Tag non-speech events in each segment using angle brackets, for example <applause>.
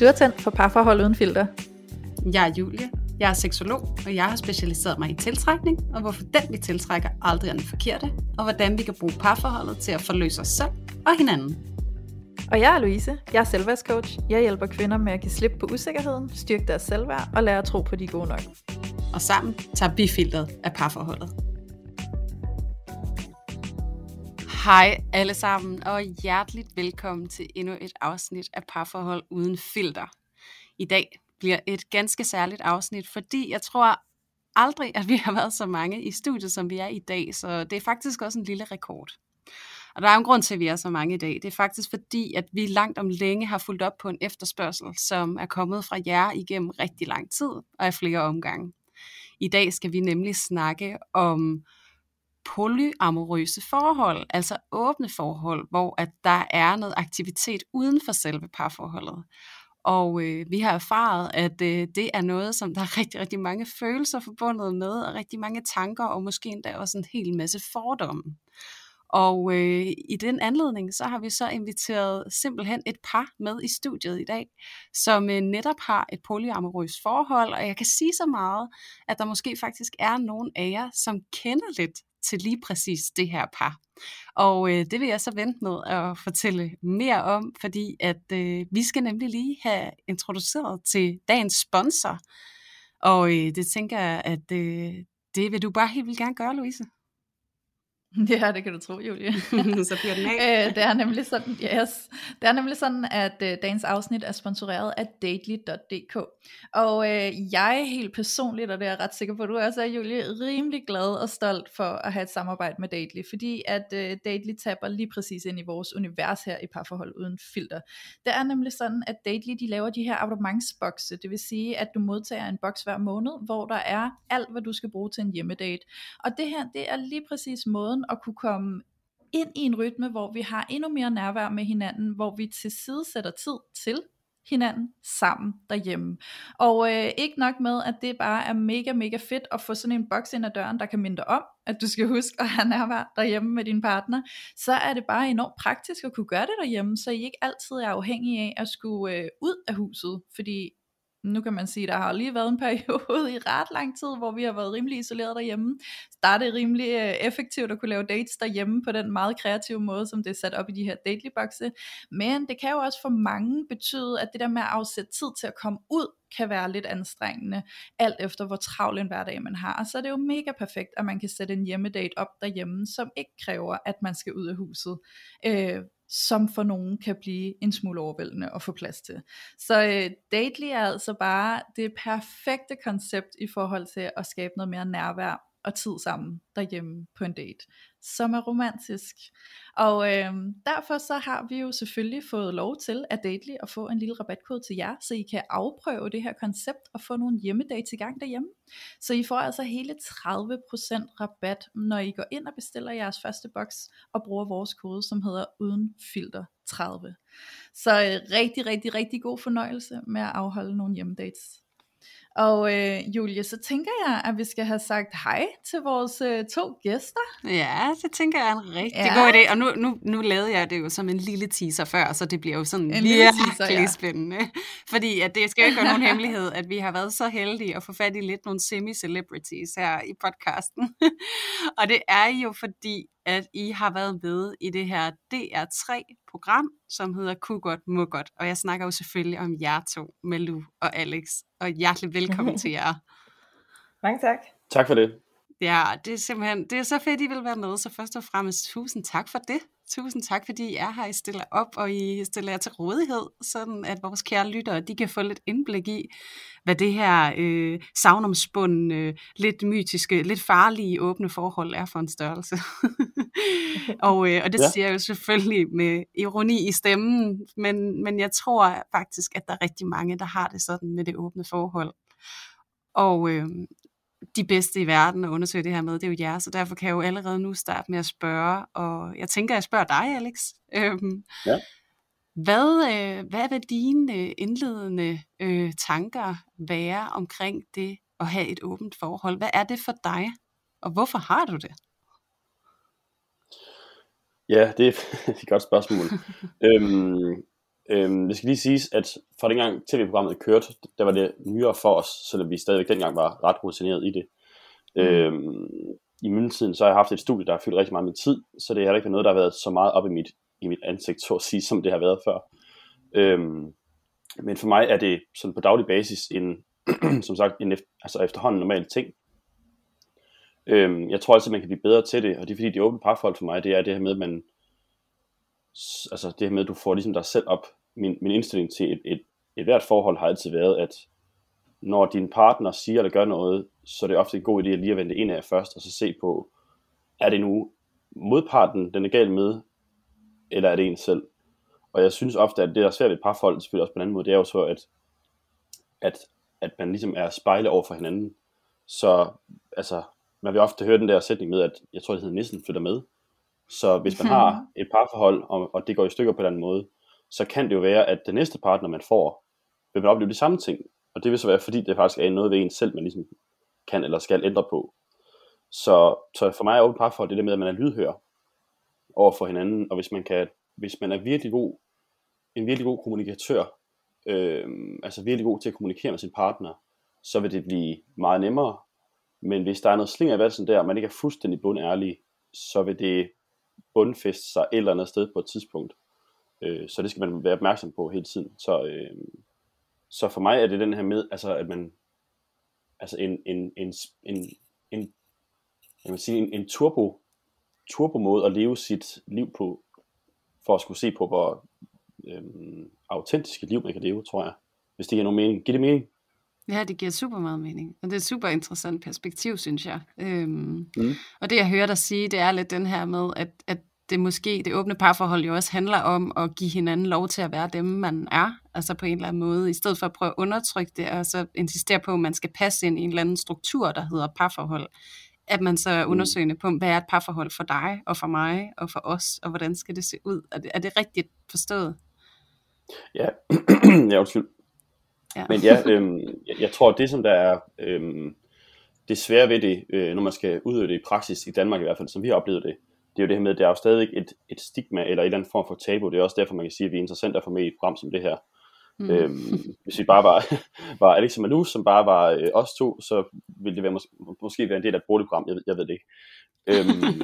Du er tændt for parforhold uden filter. Jeg er Julie. Jeg er seksolog, og jeg har specialiseret mig i tiltrækning, og hvorfor den vi tiltrækker aldrig er den forkerte, og hvordan vi kan bruge parforholdet til at forløse os selv og hinanden. Og jeg er Louise. Jeg er selvværdscoach. Jeg hjælper kvinder med at give slip på usikkerheden, styrke deres selvværd og lære at tro på, de er gode nok. Og sammen tager vi filteret af parforholdet. Hej alle sammen, og hjerteligt velkommen til endnu et afsnit af Parforhold uden filter. I dag bliver et ganske særligt afsnit, fordi jeg tror aldrig, at vi har været så mange i studiet, som vi er i dag, så det er faktisk også en lille rekord. Og der er en grund til, at vi er så mange i dag. Det er faktisk fordi, at vi langt om længe har fulgt op på en efterspørgsel, som er kommet fra jer igennem rigtig lang tid og af flere omgange. I dag skal vi nemlig snakke om polyamorøse forhold, altså åbne forhold, hvor at der er noget aktivitet uden for selve parforholdet. Og øh, vi har erfaret, at øh, det er noget, som der er rigtig, rigtig mange følelser forbundet med, og rigtig mange tanker, og måske endda også en hel masse fordomme. Og øh, i den anledning, så har vi så inviteret simpelthen et par med i studiet i dag, som øh, netop har et polyamorøst forhold, og jeg kan sige så meget, at der måske faktisk er nogen af jer, som kender lidt til lige præcis det her par. Og øh, det vil jeg så vente med at fortælle mere om, fordi at øh, vi skal nemlig lige have introduceret til dagens sponsor. Og øh, det tænker jeg, at øh, det vil du bare helt vildt gerne gøre, Louise. <laughs> Ja, det kan du tro, Julie. <laughs> så bliver den af. Øh, det, er nemlig sådan, yes, det er nemlig sådan, at uh, dagens afsnit er sponsoreret af dately.dk. Og uh, jeg helt personligt, og det er jeg ret sikker på, at du også er, Julie, rimelig glad og stolt for at have et samarbejde med Dately, fordi at uh, Dately taber lige præcis ind i vores univers her i parforhold uden filter. Det er nemlig sådan, at Dately de laver de her abonnementsbokse, det vil sige, at du modtager en boks hver måned, hvor der er alt, hvad du skal bruge til en hjemmedate. Og det her, det er lige præcis måden, måden at kunne komme ind i en rytme, hvor vi har endnu mere nærvær med hinanden, hvor vi tilsidesætter tid til hinanden sammen derhjemme. Og øh, ikke nok med, at det bare er mega, mega fedt at få sådan en boks ind ad døren, der kan minde dig om, at du skal huske at have nærvær derhjemme med din partner, så er det bare enormt praktisk at kunne gøre det derhjemme, så I ikke altid er afhængige af at skulle øh, ud af huset, fordi nu kan man sige, der har lige været en periode i ret lang tid, hvor vi har været rimelig isoleret derhjemme. Der er det rimelig øh, effektivt at kunne lave dates derhjemme på den meget kreative måde, som det er sat op i de her dately Men det kan jo også for mange betyde, at det der med at afsætte tid til at komme ud, kan være lidt anstrengende, alt efter hvor travl en hverdag man har. Og så er det jo mega perfekt, at man kan sætte en hjemmedate op derhjemme, som ikke kræver, at man skal ud af huset. Øh, som for nogen kan blive en smule overvældende at få plads til. Så øh, Dately er altså bare det perfekte koncept i forhold til at skabe noget mere nærvær og tid sammen derhjemme på en date, som er romantisk. Og øh, derfor så har vi jo selvfølgelig fået lov til at Dately at få en lille rabatkode til jer, så I kan afprøve det her koncept og få nogle hjemmedates i gang derhjemme. Så I får altså hele 30% rabat, når I går ind og bestiller jeres første boks og bruger vores kode, som hedder uden filter 30. Så øh, rigtig, rigtig, rigtig god fornøjelse med at afholde nogle hjemmedates. Og øh, Julie, så tænker jeg, at vi skal have sagt hej til vores øh, to gæster. Ja, det tænker jeg er en rigtig ja. god idé. Og nu, nu, nu lavede jeg det jo som en lille teaser før, så det bliver jo sådan en virkelig teaser, ja. spændende. Fordi at det skal jo ikke være nogen hemmelighed, at vi har været så heldige at få fat i lidt nogle semi-celebrities her i podcasten. <laughs> og det er jo fordi, at I har været med i det her DR3-program, som hedder Ku godt, må godt. Og jeg snakker jo selvfølgelig om jer to, Malu og Alex. Og hjertelig velkommen <laughs> til jer. Mange tak. Tak for det. Ja, det er simpelthen, det er så fedt, I vil være med, så først og fremmest tusind tak for det. Tusind tak, fordi I er her, I stiller op, og I stiller jer til rådighed, sådan at vores kære lyttere, de kan få lidt indblik i, hvad det her øh, savnomspundne, øh, lidt mytiske, lidt farlige åbne forhold er for en størrelse. <laughs> og, øh, og det ja. siger jeg jo selvfølgelig med ironi i stemmen, men, men jeg tror faktisk, at der er rigtig mange, der har det sådan med det åbne forhold. Og øh, de bedste i verden at undersøge det her med, det er jo jer, så derfor kan jeg jo allerede nu starte med at spørge, og jeg tænker, jeg spørger dig, Alex. Øhm, ja. Hvad, øh, hvad vil dine øh, indledende øh, tanker være omkring det at have et åbent forhold? Hvad er det for dig, og hvorfor har du det? Ja, det er et <laughs> godt spørgsmål. <laughs> øhm, Øhm, det skal lige siges, at fra dengang tv-programmet kørte, der var det nyere for os, selvom vi stadigvæk dengang var ret rutineret i det. Mm. Øhm, I mellemtiden så har jeg haft et studie, der har fyldt rigtig meget min tid, så det har ikke været noget, der har været så meget op i mit, i mit ansigt, så at sige, som det har været før. Øhm, men for mig er det sådan på daglig basis en, <clears throat> som sagt, en efter, altså efterhånden normal ting. Øhm, jeg tror altid, man kan blive bedre til det, og det er fordi, det åbne parforhold for mig, det er det her med, at man, altså det her med, at du får ligesom dig selv op. Min, min indstilling til et, et, et hvert forhold har altid været, at når din partner siger eller gør noget, så er det ofte en god idé at lige at vende ind af først, og så se på, er det nu modparten, den er gal med, eller er det en selv? Og jeg synes ofte, at det der er svært ved et parforhold, selvfølgelig også på en anden måde, det er jo så, at, at, at man ligesom er spejle over for hinanden. Så altså, man vil ofte høre den der sætning med, at jeg tror, det hedder nissen flytter med. Så hvis man <laughs> har et parforhold, og, og det går i stykker på den måde, så kan det jo være, at den næste partner, man får, vil man opleve de samme ting. Og det vil så være, fordi det faktisk er noget ved en selv, man ligesom kan eller skal ændre på. Så, så for mig er åbent parforhold det der med, at man er lydhør over for hinanden, og hvis man kan, hvis man er virkelig god, en virkelig god kommunikatør, øh, altså virkelig god til at kommunikere med sin partner, så vil det blive meget nemmere. Men hvis der er noget slinger i valsen der, og man ikke er fuldstændig bundærlig, så vil det bundfeste sig et eller andet sted på et tidspunkt. Øh, så det skal man være opmærksom på hele tiden. Så, øh, så for mig er det den her med, altså at man, altså en, en, en, en, en jeg vil sige, en, en turbo, turbo måde at leve sit liv på, for at skulle se på, hvor øhm, autentiske liv man kan leve, tror jeg. Hvis det giver nogen mening. Giver det mening? Ja, det giver super meget mening. Og det er et super interessant perspektiv, synes jeg. Øhm, mm. Og det, jeg hører dig sige, det er lidt den her med, at, at det måske, det åbne parforhold jo også handler om at give hinanden lov til at være dem, man er, altså på en eller anden måde, i stedet for at prøve at undertrykke det, og så insistere på, at man skal passe ind i en eller anden struktur, der hedder parforhold, at man så er mm. undersøgende på, hvad er et parforhold for dig, og for mig, og for os, og hvordan skal det se ud? Er det, er det rigtigt forstået? Ja, <clears throat> ja undskyld. Ja. Men ja, øhm, jeg, jeg tror, det som der er øhm, det svære ved det, øh, når man skal udøve det i praksis, i Danmark i hvert fald, som vi har oplevet det, det er jo det her med, at der er jo stadig et, et stigma, eller en eller anden form for tabu. Det er også derfor, man kan sige, at vi er interessant at få med i et program som det her. Mm. Øhm, hvis vi bare var, <laughs> var Alex og Manu, som bare var øh, os to, så ville det være, mås- måske være en del af et boligprogram, jeg, jeg ved det ikke. Øhm,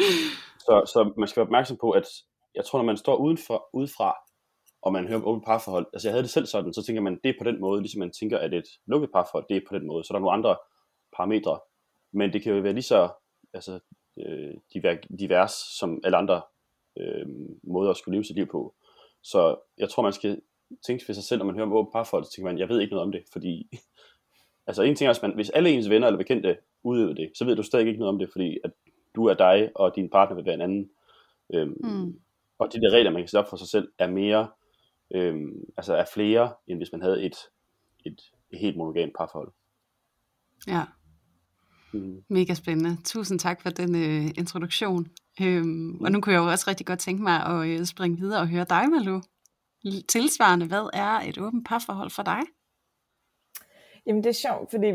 <laughs> så, så man skal være opmærksom på, at jeg tror, når man står udenfor, udefra, og man hører om åbent parforhold, altså jeg havde det selv sådan, så tænker man, det er på den måde, ligesom man tænker, at et lukket parforhold, det er på den måde, så der er nogle andre parametre, men det kan jo være lige så altså, øh, divers som alle andre øh, måder at skulle leve sit liv på. Så jeg tror, man skal tænke for sig selv, når man hører om åbent parforhold, så tænker man, jeg ved ikke noget om det, fordi <laughs> altså en ting er, at man, hvis alle ens venner eller bekendte udøver det, så ved du stadig ikke noget om det, fordi at du er dig, og din partner vil være en anden. Øhm, mm. Og de der regler, man kan sætte op for sig selv, er mere øhm, altså er flere, end hvis man havde et, et, et helt monogamt parforhold. Ja. Mm. Mega spændende. Tusind tak for den øh, introduktion. Øhm, mm. Og nu kunne jeg jo også rigtig godt tænke mig at øh, springe videre og høre dig, Malu. Tilsvarende, hvad er et åbent parforhold for dig? Jamen det er sjovt, fordi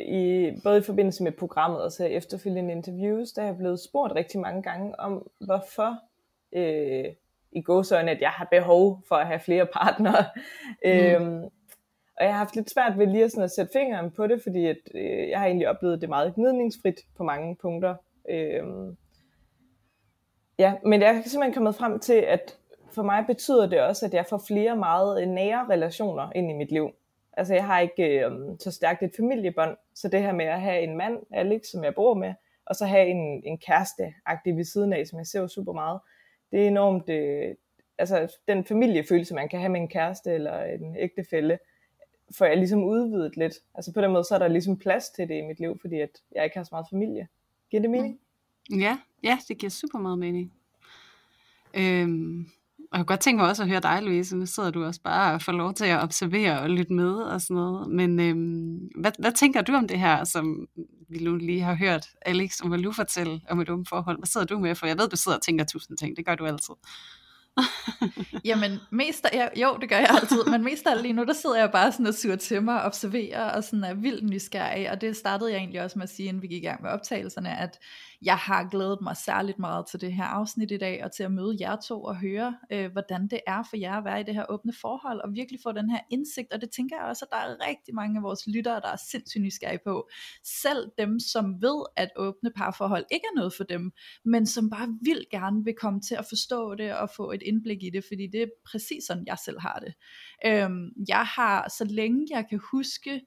i, både i forbindelse med programmet og så efterfølgende interviews, der er jeg blevet spurgt rigtig mange gange om, hvorfor øh, i gåsøjne, at jeg har behov for at have flere partnere. Mm. Øhm, og jeg har haft lidt svært ved lige at, sådan at sætte fingeren på det, fordi at, øh, jeg har egentlig oplevet det meget gnidningsfrit på mange punkter. Øh, ja, men jeg er simpelthen kommet frem til, at for mig betyder det også, at jeg får flere meget øh, nære relationer ind i mit liv. Altså jeg har ikke øh, så stærkt et familiebånd, så det her med at have en mand, Alex, som jeg bor med, og så have en, en kæreste aktiv ved siden af, som jeg ser super meget, det er enormt, øh, altså den familiefølelse, man kan have med en kæreste eller en ægtefælle, får jeg ligesom udvidet lidt. Altså på den måde, så er der ligesom plads til det i mit liv, fordi at jeg ikke har så meget familie. Giver det mening? Mm. Ja, ja det giver super meget mening. Øhm, og jeg kunne godt tænke mig også at høre dig, Louise. Nu sidder du også bare og får lov til at observere og lytte med og sådan noget. Men øhm, hvad, hvad tænker du om det her, som vi nu lige har hørt Alex og Malou fortælle om et åbent forhold? Hvad sidder du med? For jeg ved, du sidder og tænker tusind ting. Det gør du altid. Jamen, mest af, jo, det gør jeg altid, men mest af lige nu, der sidder jeg bare sådan og suger til mig og observerer, og sådan er vildt nysgerrig, og det startede jeg egentlig også med at sige, inden vi gik i gang med optagelserne, at jeg har glædet mig særligt meget til det her afsnit i dag, og til at møde jer to og høre, øh, hvordan det er for jer at være i det her åbne forhold, og virkelig få den her indsigt, og det tænker jeg også, at der er rigtig mange af vores lyttere, der er sindssygt nysgerrige på. Selv dem, som ved, at åbne parforhold ikke er noget for dem, men som bare vil gerne vil komme til at forstå det, og få et indblik i det, fordi det er præcis sådan, jeg selv har det. Øhm, jeg har, så længe jeg kan huske,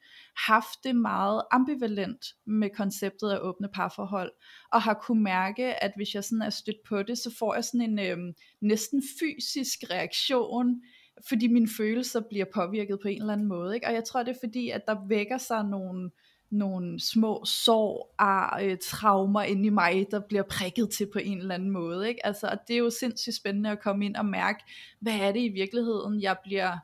haft det meget ambivalent med konceptet af åbne parforhold, og har kunne mærke, at hvis jeg sådan er stødt på det, så får jeg sådan en øhm, næsten fysisk reaktion, fordi mine følelser bliver påvirket på en eller anden måde. Ikke? Og jeg tror, det er fordi, at der vækker sig nogle, nogle små sår, og øh, traumer inde i mig, der bliver prikket til på en eller anden måde. Ikke? Altså, og det er jo sindssygt spændende at komme ind og mærke, hvad er det i virkeligheden, jeg bliver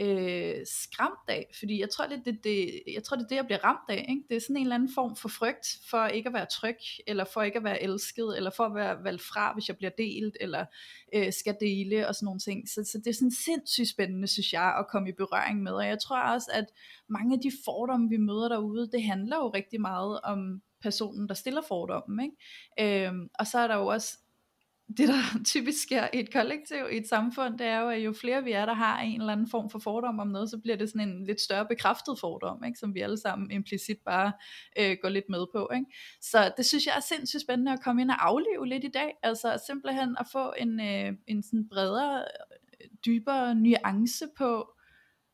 øh, skræmt af, fordi jeg tror, det, det, det, jeg tror, det er det, jeg bliver ramt af. Ikke? Det er sådan en eller anden form for frygt for ikke at være tryg, eller for ikke at være elsket, eller for at være valgt fra, hvis jeg bliver delt, eller øh, skal dele, og sådan nogle ting. Så, så det er sådan sindssygt spændende, synes jeg, at komme i berøring med. Og jeg tror også, at mange af de fordomme, vi møder derude, det handler jo rigtig meget om personen, der stiller fordommen. Ikke? Øhm, og så er der jo også det der <laughs> typisk sker i et kollektiv, i et samfund, det er jo, at jo flere vi er, der har en eller anden form for fordom om noget, så bliver det sådan en lidt større bekræftet fordom, ikke? som vi alle sammen implicit bare øh, går lidt med på. Ikke? Så det synes jeg er sindssygt spændende at komme ind og afleve lidt i dag, altså simpelthen at få en, øh, en sådan bredere, øh, dybere nuance på,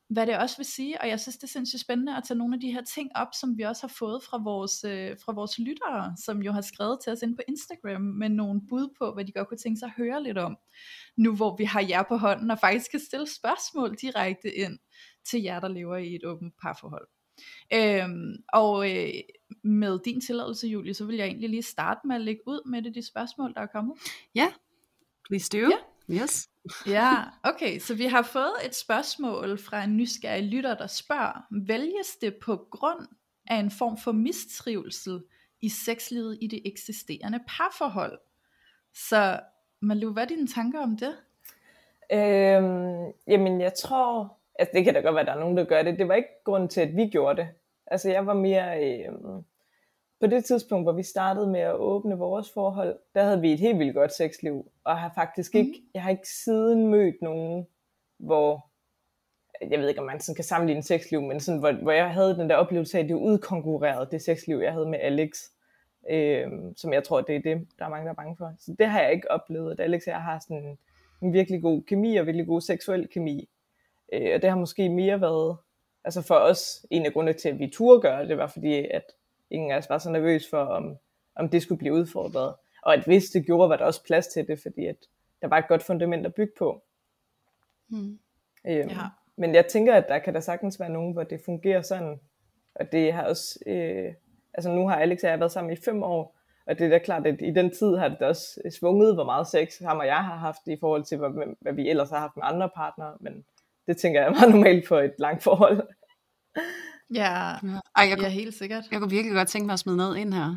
hvad det også vil sige, og jeg synes det er sindssygt spændende at tage nogle af de her ting op, som vi også har fået fra vores, øh, fra vores lyttere, som jo har skrevet til os ind på Instagram med nogle bud på, hvad de godt kunne tænke sig at høre lidt om, nu hvor vi har jer på hånden og faktisk kan stille spørgsmål direkte ind til jer, der lever i et åbent parforhold. Øhm, og øh, med din tilladelse, Julie, så vil jeg egentlig lige starte med at lægge ud med det, de spørgsmål, der er kommet. Ja, please do. Ja. Yes. ja, okay, så vi har fået et spørgsmål fra en nysgerrig lytter, der spørger, vælges det på grund af en form for mistrivsel i sexlivet i det eksisterende parforhold? Så Malu, hvad er dine tanker om det? Øhm, jamen, jeg tror, altså det kan da godt være, at der er nogen, der gør det. Det var ikke grund til, at vi gjorde det. Altså, jeg var mere, øhm, på det tidspunkt, hvor vi startede med at åbne vores forhold, der havde vi et helt vildt godt sexliv, og har faktisk ikke, mm. jeg har ikke siden mødt nogen, hvor, jeg ved ikke, om man sådan kan sammenligne sexliv, men sådan, hvor, hvor jeg havde den der oplevelse af, at det udkonkurrerede det sexliv, jeg havde med Alex, øh, som jeg tror, det er det, der er mange, der er bange for. Så det har jeg ikke oplevet, at Alex og jeg har sådan en, virkelig god kemi, og virkelig god seksuel kemi. Øh, og det har måske mere været, altså for os, en af grundene til, at vi turde gøre det, var fordi, at ingen af os var så nervøs for, om, om det skulle blive udfordret. Og at hvis det gjorde, var der også plads til det, fordi at der var et godt fundament at bygge på. Mm. Øhm, ja. Men jeg tænker, at der kan der sagtens være nogen, hvor det fungerer sådan. Og det har også, øh, altså nu har Alex og jeg været sammen i fem år, og det er da klart, at i den tid har det også svunget, hvor meget sex ham og jeg har haft i forhold til, hvad, hvad vi ellers har haft med andre partnere. Men det tænker jeg er meget normalt for et langt forhold. Ja, ja. Ej, jeg, ja, helt sikkert. Jeg kunne virkelig godt tænke mig at smide noget ind her.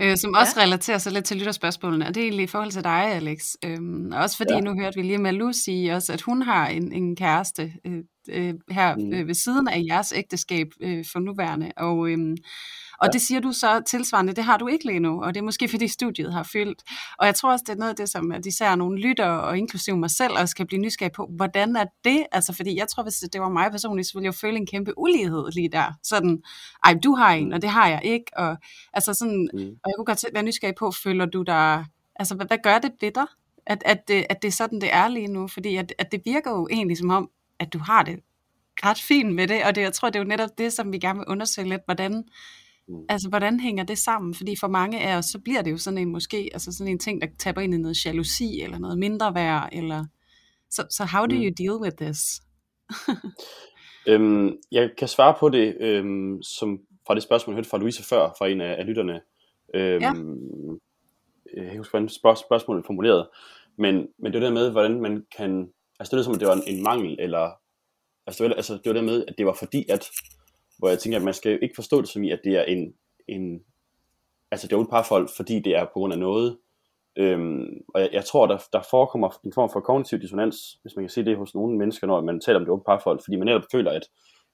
Øh, som også ja. relaterer sig lidt til lytterspørgsmålene, og det er egentlig i forhold til dig, Alex. Øhm, også fordi ja. nu hørte vi lige med sige også, at hun har en, en kæreste øh, øh, her mm. øh, ved siden af jeres ægteskab øh, for nuværende, og øh, og ja. det siger du så tilsvarende, det har du ikke lige nu, og det er måske fordi studiet har fyldt. Og jeg tror også, det er noget af det, som at især nogle lytter, og inklusive mig selv, også kan blive nysgerrig på, hvordan er det? Altså fordi jeg tror, hvis det var mig personligt, så ville jeg føle en kæmpe ulighed lige der. Sådan, ej, du har en, og det har jeg ikke. Og, altså sådan, mm. og jeg kunne godt være nysgerrig på, føler du dig, altså hvad, hvad gør det ved dig? At, at, det, at det er sådan, det er lige nu, fordi at, at det virker jo egentlig som om, at du har det ret fint med det, og det, jeg tror, det er jo netop det, som vi gerne vil undersøge lidt, hvordan Mm. Altså, hvordan hænger det sammen? Fordi for mange af os, så bliver det jo sådan en måske, altså sådan en ting, der tapper ind i noget jalousi, eller noget mindre værd, eller... Så, så how do mm. you deal with this? <laughs> øhm, jeg kan svare på det, øhm, som fra det spørgsmål, jeg hørte fra Louise før, fra en af, af lytterne. Øhm, ja. Jeg kan huske, hvordan spørg- spørgsmålet er formuleret. Men, men det var det med, hvordan man kan... Altså det er som, at det var en, en mangel, eller... Altså det var, altså det var det med, at det var fordi, at hvor jeg tænker, at man skal ikke forstå det som i, at det er en, en altså det er et parforhold, fordi det er på grund af noget. Øhm, og jeg, jeg tror, der, der forekommer en form for kognitiv dissonans, hvis man kan sige det hos nogle mennesker, når man taler om det åbne parforhold, fordi man netop føler, at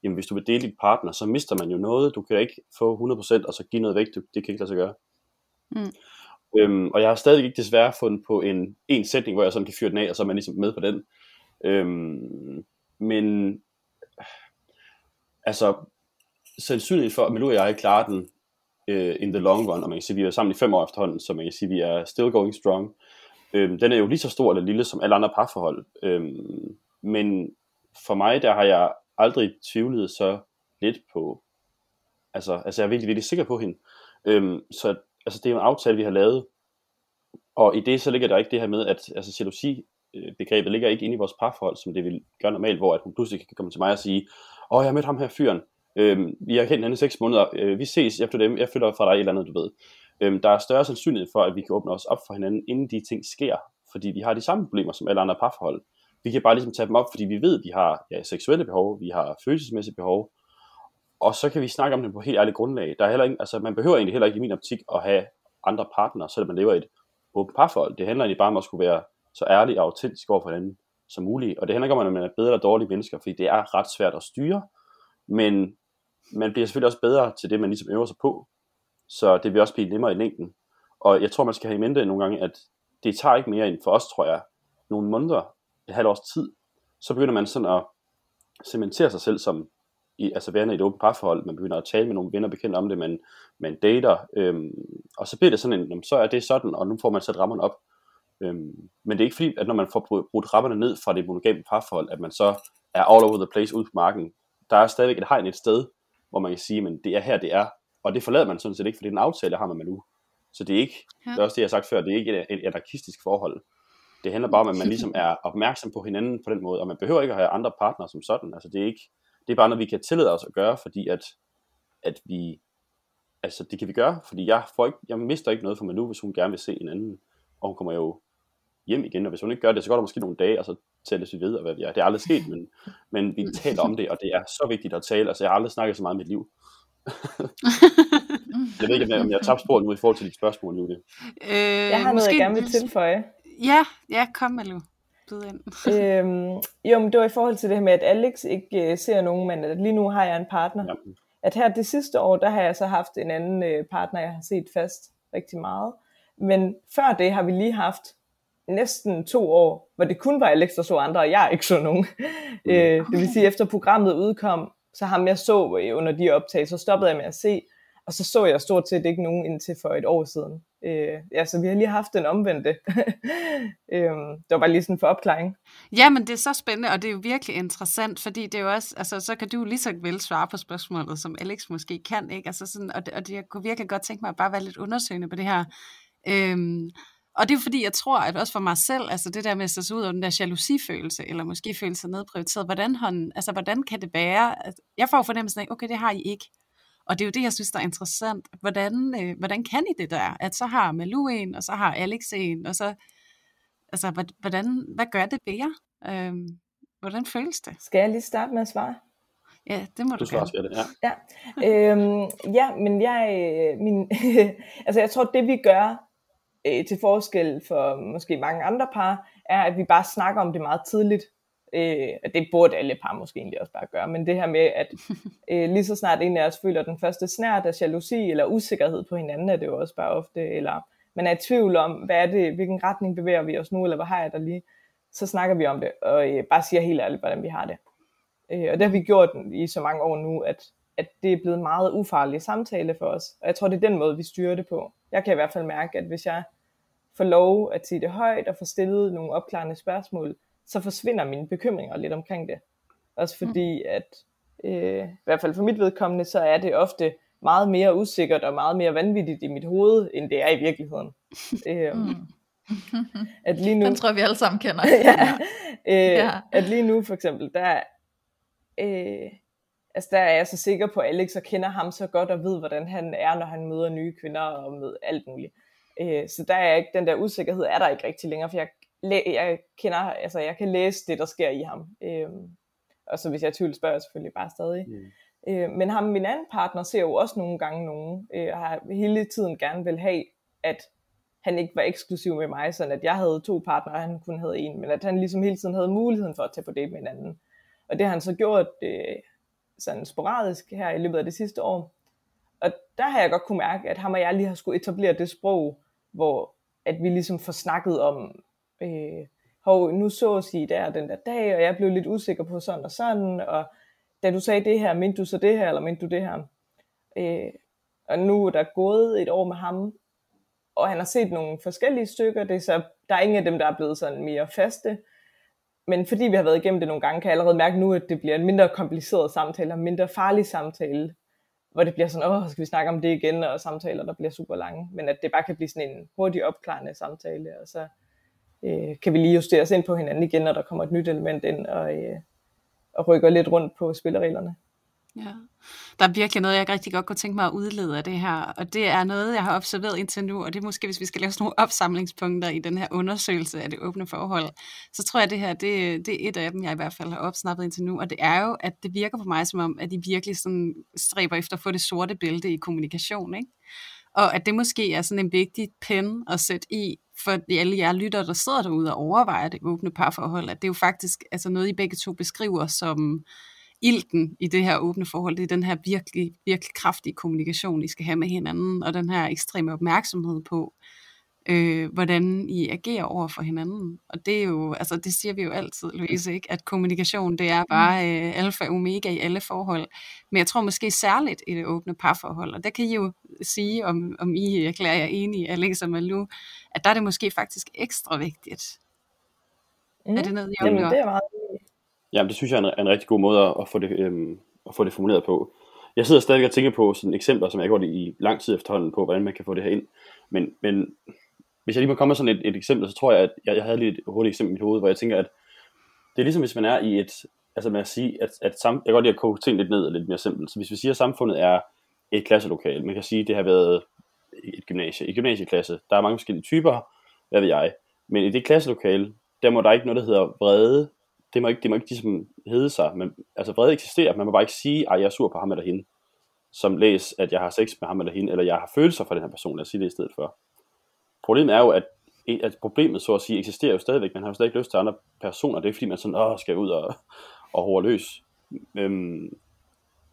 jamen, hvis du vil dele dit partner, så mister man jo noget, du kan ikke få 100%, og så give noget væk, det, det kan ikke lade sig gøre. Mm. Øhm, og jeg har stadig ikke desværre fundet på en, en sætning, hvor jeg sådan kan fyre den af, og så er man ligesom med på den. Øhm, men altså, sandsynligt for, at Melu og jeg klarer den øh, in the long run, og man kan sige, at vi er sammen i fem år efterhånden, så man kan sige, at vi er still going strong. Øhm, den er jo lige så stor eller lille som alle andre parforhold. Øhm, men for mig, der har jeg aldrig tvivlet så lidt på, altså, altså jeg er virkelig, virkelig sikker på hende. Øhm, så altså, det er en aftale, vi har lavet, og i det så ligger der ikke det her med, at altså, jalousi begrebet ligger ikke inde i vores parforhold, som det vil gøre normalt, hvor at hun pludselig kan komme til mig og sige, åh, jeg har mødt ham her fyren, øhm, vi har kendt hinanden i seks måneder, øh, vi ses efter dem, jeg flytter fra dig et eller andet, du ved. Øhm, der er større sandsynlighed for, at vi kan åbne os op for hinanden, inden de ting sker, fordi vi har de samme problemer som alle andre parforhold. Vi kan bare ligesom tage dem op, fordi vi ved, at vi har ja, seksuelle behov, vi har følelsesmæssige behov, og så kan vi snakke om det på helt ærligt grundlag. Der er heller ikke, altså, man behøver egentlig heller ikke i min optik at have andre partnere, selvom man lever i et åbent parforhold. Det handler egentlig bare om at skulle være så ærlig og autentisk over for hinanden som muligt. Og det handler ikke om, at man er bedre eller dårlige mennesker, fordi det er ret svært at styre, men man bliver selvfølgelig også bedre til det, man ligesom øver sig på. Så det vil også blive nemmere i længden. Og jeg tror, man skal have i mente nogle gange, at det tager ikke mere end for os, tror jeg, nogle måneder, et halvt års tid, så begynder man sådan at cementere sig selv som i, altså værende i et åbent parforhold, man begynder at tale med nogle venner bekendte om det, man, man dater, øhm, og så bliver det sådan en, så er det sådan, og nu får man sat rammerne op. Øhm, men det er ikke fordi, at når man får brudt rammerne ned fra det monogame parforhold, at man så er all over the place ud på marken. Der er stadigvæk et hegn et sted, hvor man kan sige, men det er her, det er. Og det forlader man sådan set ikke, for det er en aftale, jeg har med nu. Så det er ikke, ja. det er også det, jeg har sagt før, det er ikke et, et anarkistisk forhold. Det handler bare om, at man ligesom er opmærksom på hinanden på den måde, og man behøver ikke at have andre partnere som sådan. Altså det er ikke, det er bare noget, vi kan tillade os at gøre, fordi at, at vi, altså det kan vi gøre, fordi jeg, får ikke, jeg mister ikke noget for mig nu, hvis hun gerne vil se en anden, og hun kommer jo hjem igen, og hvis hun ikke gør det, så går der måske nogle dage, og så tælles vi videre, hvad vi er. Det er aldrig sket, men, men vi <laughs> taler om det, og det er så vigtigt at tale. Altså, jeg har aldrig snakket så meget i mit liv. <laughs> jeg ved ikke, om jeg, har tabt spor nu i forhold til dit spørgsmål, Julie. Øh, jeg har noget, jeg gerne vil tilføje. Ja, ja, kom med, Lu. <laughs> øhm, jo, men det var i forhold til det her med, at Alex ikke uh, ser nogen, men at lige nu har jeg en partner. Ja. At her det sidste år, der har jeg så haft en anden uh, partner, jeg har set fast rigtig meget. Men før det har vi lige haft næsten to år, hvor det kun var Alex, der så andre, og jeg ikke så nogen. Mm. øh, det vil sige, efter programmet udkom, så ham jeg så under de optag, så stoppede jeg med at se, og så så jeg stort set ikke nogen indtil for et år siden. Øh, ja, så vi har lige haft den omvendte. <laughs> øh, det var bare lige sådan for opklaring. Ja, men det er så spændende, og det er jo virkelig interessant, fordi det er jo også, altså så kan du lige så vel svare på spørgsmålet, som Alex måske kan, ikke? Altså sådan, og, det, og det, jeg kunne virkelig godt tænke mig at bare være lidt undersøgende på det her. Øh, og det er fordi, jeg tror, at også for mig selv, altså det der med at se ud af den der jalousifølelse, eller måske føle sig nedprioriteret, hvordan, han, altså, hvordan kan det være? At jeg får fornemmelsen af, okay, det har I ikke. Og det er jo det, jeg synes, der er interessant. Hvordan, øh, hvordan kan I det der? At så har Malou en, og så har Alex en, og så, altså, hvordan, hvad gør det ved jer? Øhm, hvordan føles det? Skal jeg lige starte med at svare? Ja, det må du, du gerne. Det, ja. Ja, øhm, ja, men jeg, øh, min, <laughs> altså jeg tror, det vi gør, øh, til forskel for måske mange andre par, er, at vi bare snakker om det meget tidligt. Øh, det burde alle par måske egentlig også bare gøre, men det her med, at <laughs> øh, lige så snart en af os føler den første snært af jalousi eller usikkerhed på hinanden, er det jo også bare ofte, eller man er i tvivl om, hvad er det, hvilken retning bevæger vi os nu, eller hvad har jeg der lige, så snakker vi om det, og øh, bare siger helt ærligt, hvordan vi har det. Øh, og det har vi gjort i så mange år nu, at, at det er blevet en meget ufarlig samtale for os, og jeg tror, det er den måde, vi styrer det på. Jeg kan i hvert fald mærke, at hvis jeg får lov at sige det højt og få stillet nogle opklarende spørgsmål, så forsvinder mine bekymringer lidt omkring det. Også mm. fordi, at øh, i hvert fald for mit vedkommende, så er det ofte meget mere usikkert og meget mere vanvittigt i mit hoved, end det er i virkeligheden. <laughs> øh, mm. at lige nu, Den tror vi alle sammen kender. <laughs> ja, øh, ja. At lige nu for eksempel, der, øh, altså der er jeg så sikker på, at Alex og kender ham så godt og ved, hvordan han er, når han møder nye kvinder og med alt muligt. Øh, så der er ikke, den der usikkerhed er der ikke rigtig længere, for jeg, jeg kender, altså jeg kan læse det, der sker i ham. Øh, og så hvis jeg tvivl, spørger jeg selvfølgelig bare stadig. Mm. Øh, men ham, min anden partner, ser jo også nogle gange nogen, øh, og har hele tiden gerne vil have, at han ikke var eksklusiv med mig, sådan at jeg havde to partnere, og han kun havde en, men at han ligesom hele tiden havde muligheden for at tage på date med hinanden. Og det har han så gjort øh, sådan sporadisk her i løbet af det sidste år. Og der har jeg godt kunne mærke, at ham og jeg lige har skulle etablere det sprog, hvor at vi ligesom får snakket om, øh, hov, nu så I der den der dag, og jeg blev lidt usikker på sådan og sådan, og da du sagde det her, mente du så det her, eller mente du det her? Øh, og nu er der gået et år med ham, og han har set nogle forskellige stykker, det er så, der er ingen af dem, der er blevet sådan mere faste, men fordi vi har været igennem det nogle gange, kan jeg allerede mærke nu, at det bliver en mindre kompliceret samtale, og mindre farlig samtale, hvor det bliver sådan, åh, skal vi snakke om det igen, og samtaler, der bliver super lange, men at det bare kan blive sådan en hurtig opklarende samtale, og så øh, kan vi lige justere os ind på hinanden igen, når der kommer et nyt element ind, og, øh, og rykker lidt rundt på spillereglerne. Ja. Der er virkelig noget, jeg rigtig godt kunne tænke mig at udlede af det her, og det er noget, jeg har observeret indtil nu, og det er måske, hvis vi skal lave sådan nogle opsamlingspunkter i den her undersøgelse af det åbne forhold, så tror jeg, at det her, det, det er et af dem, jeg i hvert fald har opsnappet indtil nu, og det er jo, at det virker på mig som om, at de virkelig sådan stræber efter at få det sorte bælte i kommunikation, ikke? Og at det måske er sådan en vigtig pen at sætte i, for alle jer lytter, der sidder derude og overvejer det åbne parforhold, at det er jo faktisk altså noget, I begge to beskriver som ilten i det her åbne forhold, det er den her virkelig, virkelig kraftige kommunikation, I skal have med hinanden, og den her ekstreme opmærksomhed på, øh, hvordan I agerer over for hinanden. Og det er jo, altså det siger vi jo altid, Louise, ikke? at kommunikation, det er bare øh, alfa og omega i alle forhold. Men jeg tror måske særligt i det åbne parforhold, og der kan I jo sige, om, om I erklærer jer enige, Alex og Malou, at der er det måske faktisk ekstra vigtigt. Mm. Er det noget, I Jamen, det er meget Ja, det synes jeg er en, en rigtig god måde at få det, øhm, at få det formuleret på. Jeg sidder stadig og tænker på sådan eksempler, som jeg har gjort i lang tid efterhånden på, hvordan man kan få det her ind. Men, men hvis jeg lige må komme med sådan et, et eksempel, så tror jeg, at jeg, jeg havde lige et hurtigt eksempel i mit hoved, hvor jeg tænker, at det er ligesom hvis man er i et, altså man at sige, at, at sam, jeg kan godt lide at koge ting lidt ned og lidt mere simpelt. Så hvis vi siger, at samfundet er et klasselokale, man kan sige, at det har været et gymnasie. I gymnasieklasse, der er mange forskellige typer, hvad ved jeg. Men i det klasselokale, der må der ikke noget, der hedder vrede det må ikke, det må ikke ligesom hedde sig, men altså vrede eksisterer, man må bare ikke sige, at jeg er sur på ham eller hende, som læs, at jeg har sex med ham eller hende, eller jeg har følelser for den her person, lad os sige det i stedet for. Problemet er jo, at, at problemet så at sige eksisterer jo stadigvæk, man har jo stadig ikke lyst til andre personer, det er fordi man sådan, åh, skal ud og, og hårde løs. Øhm,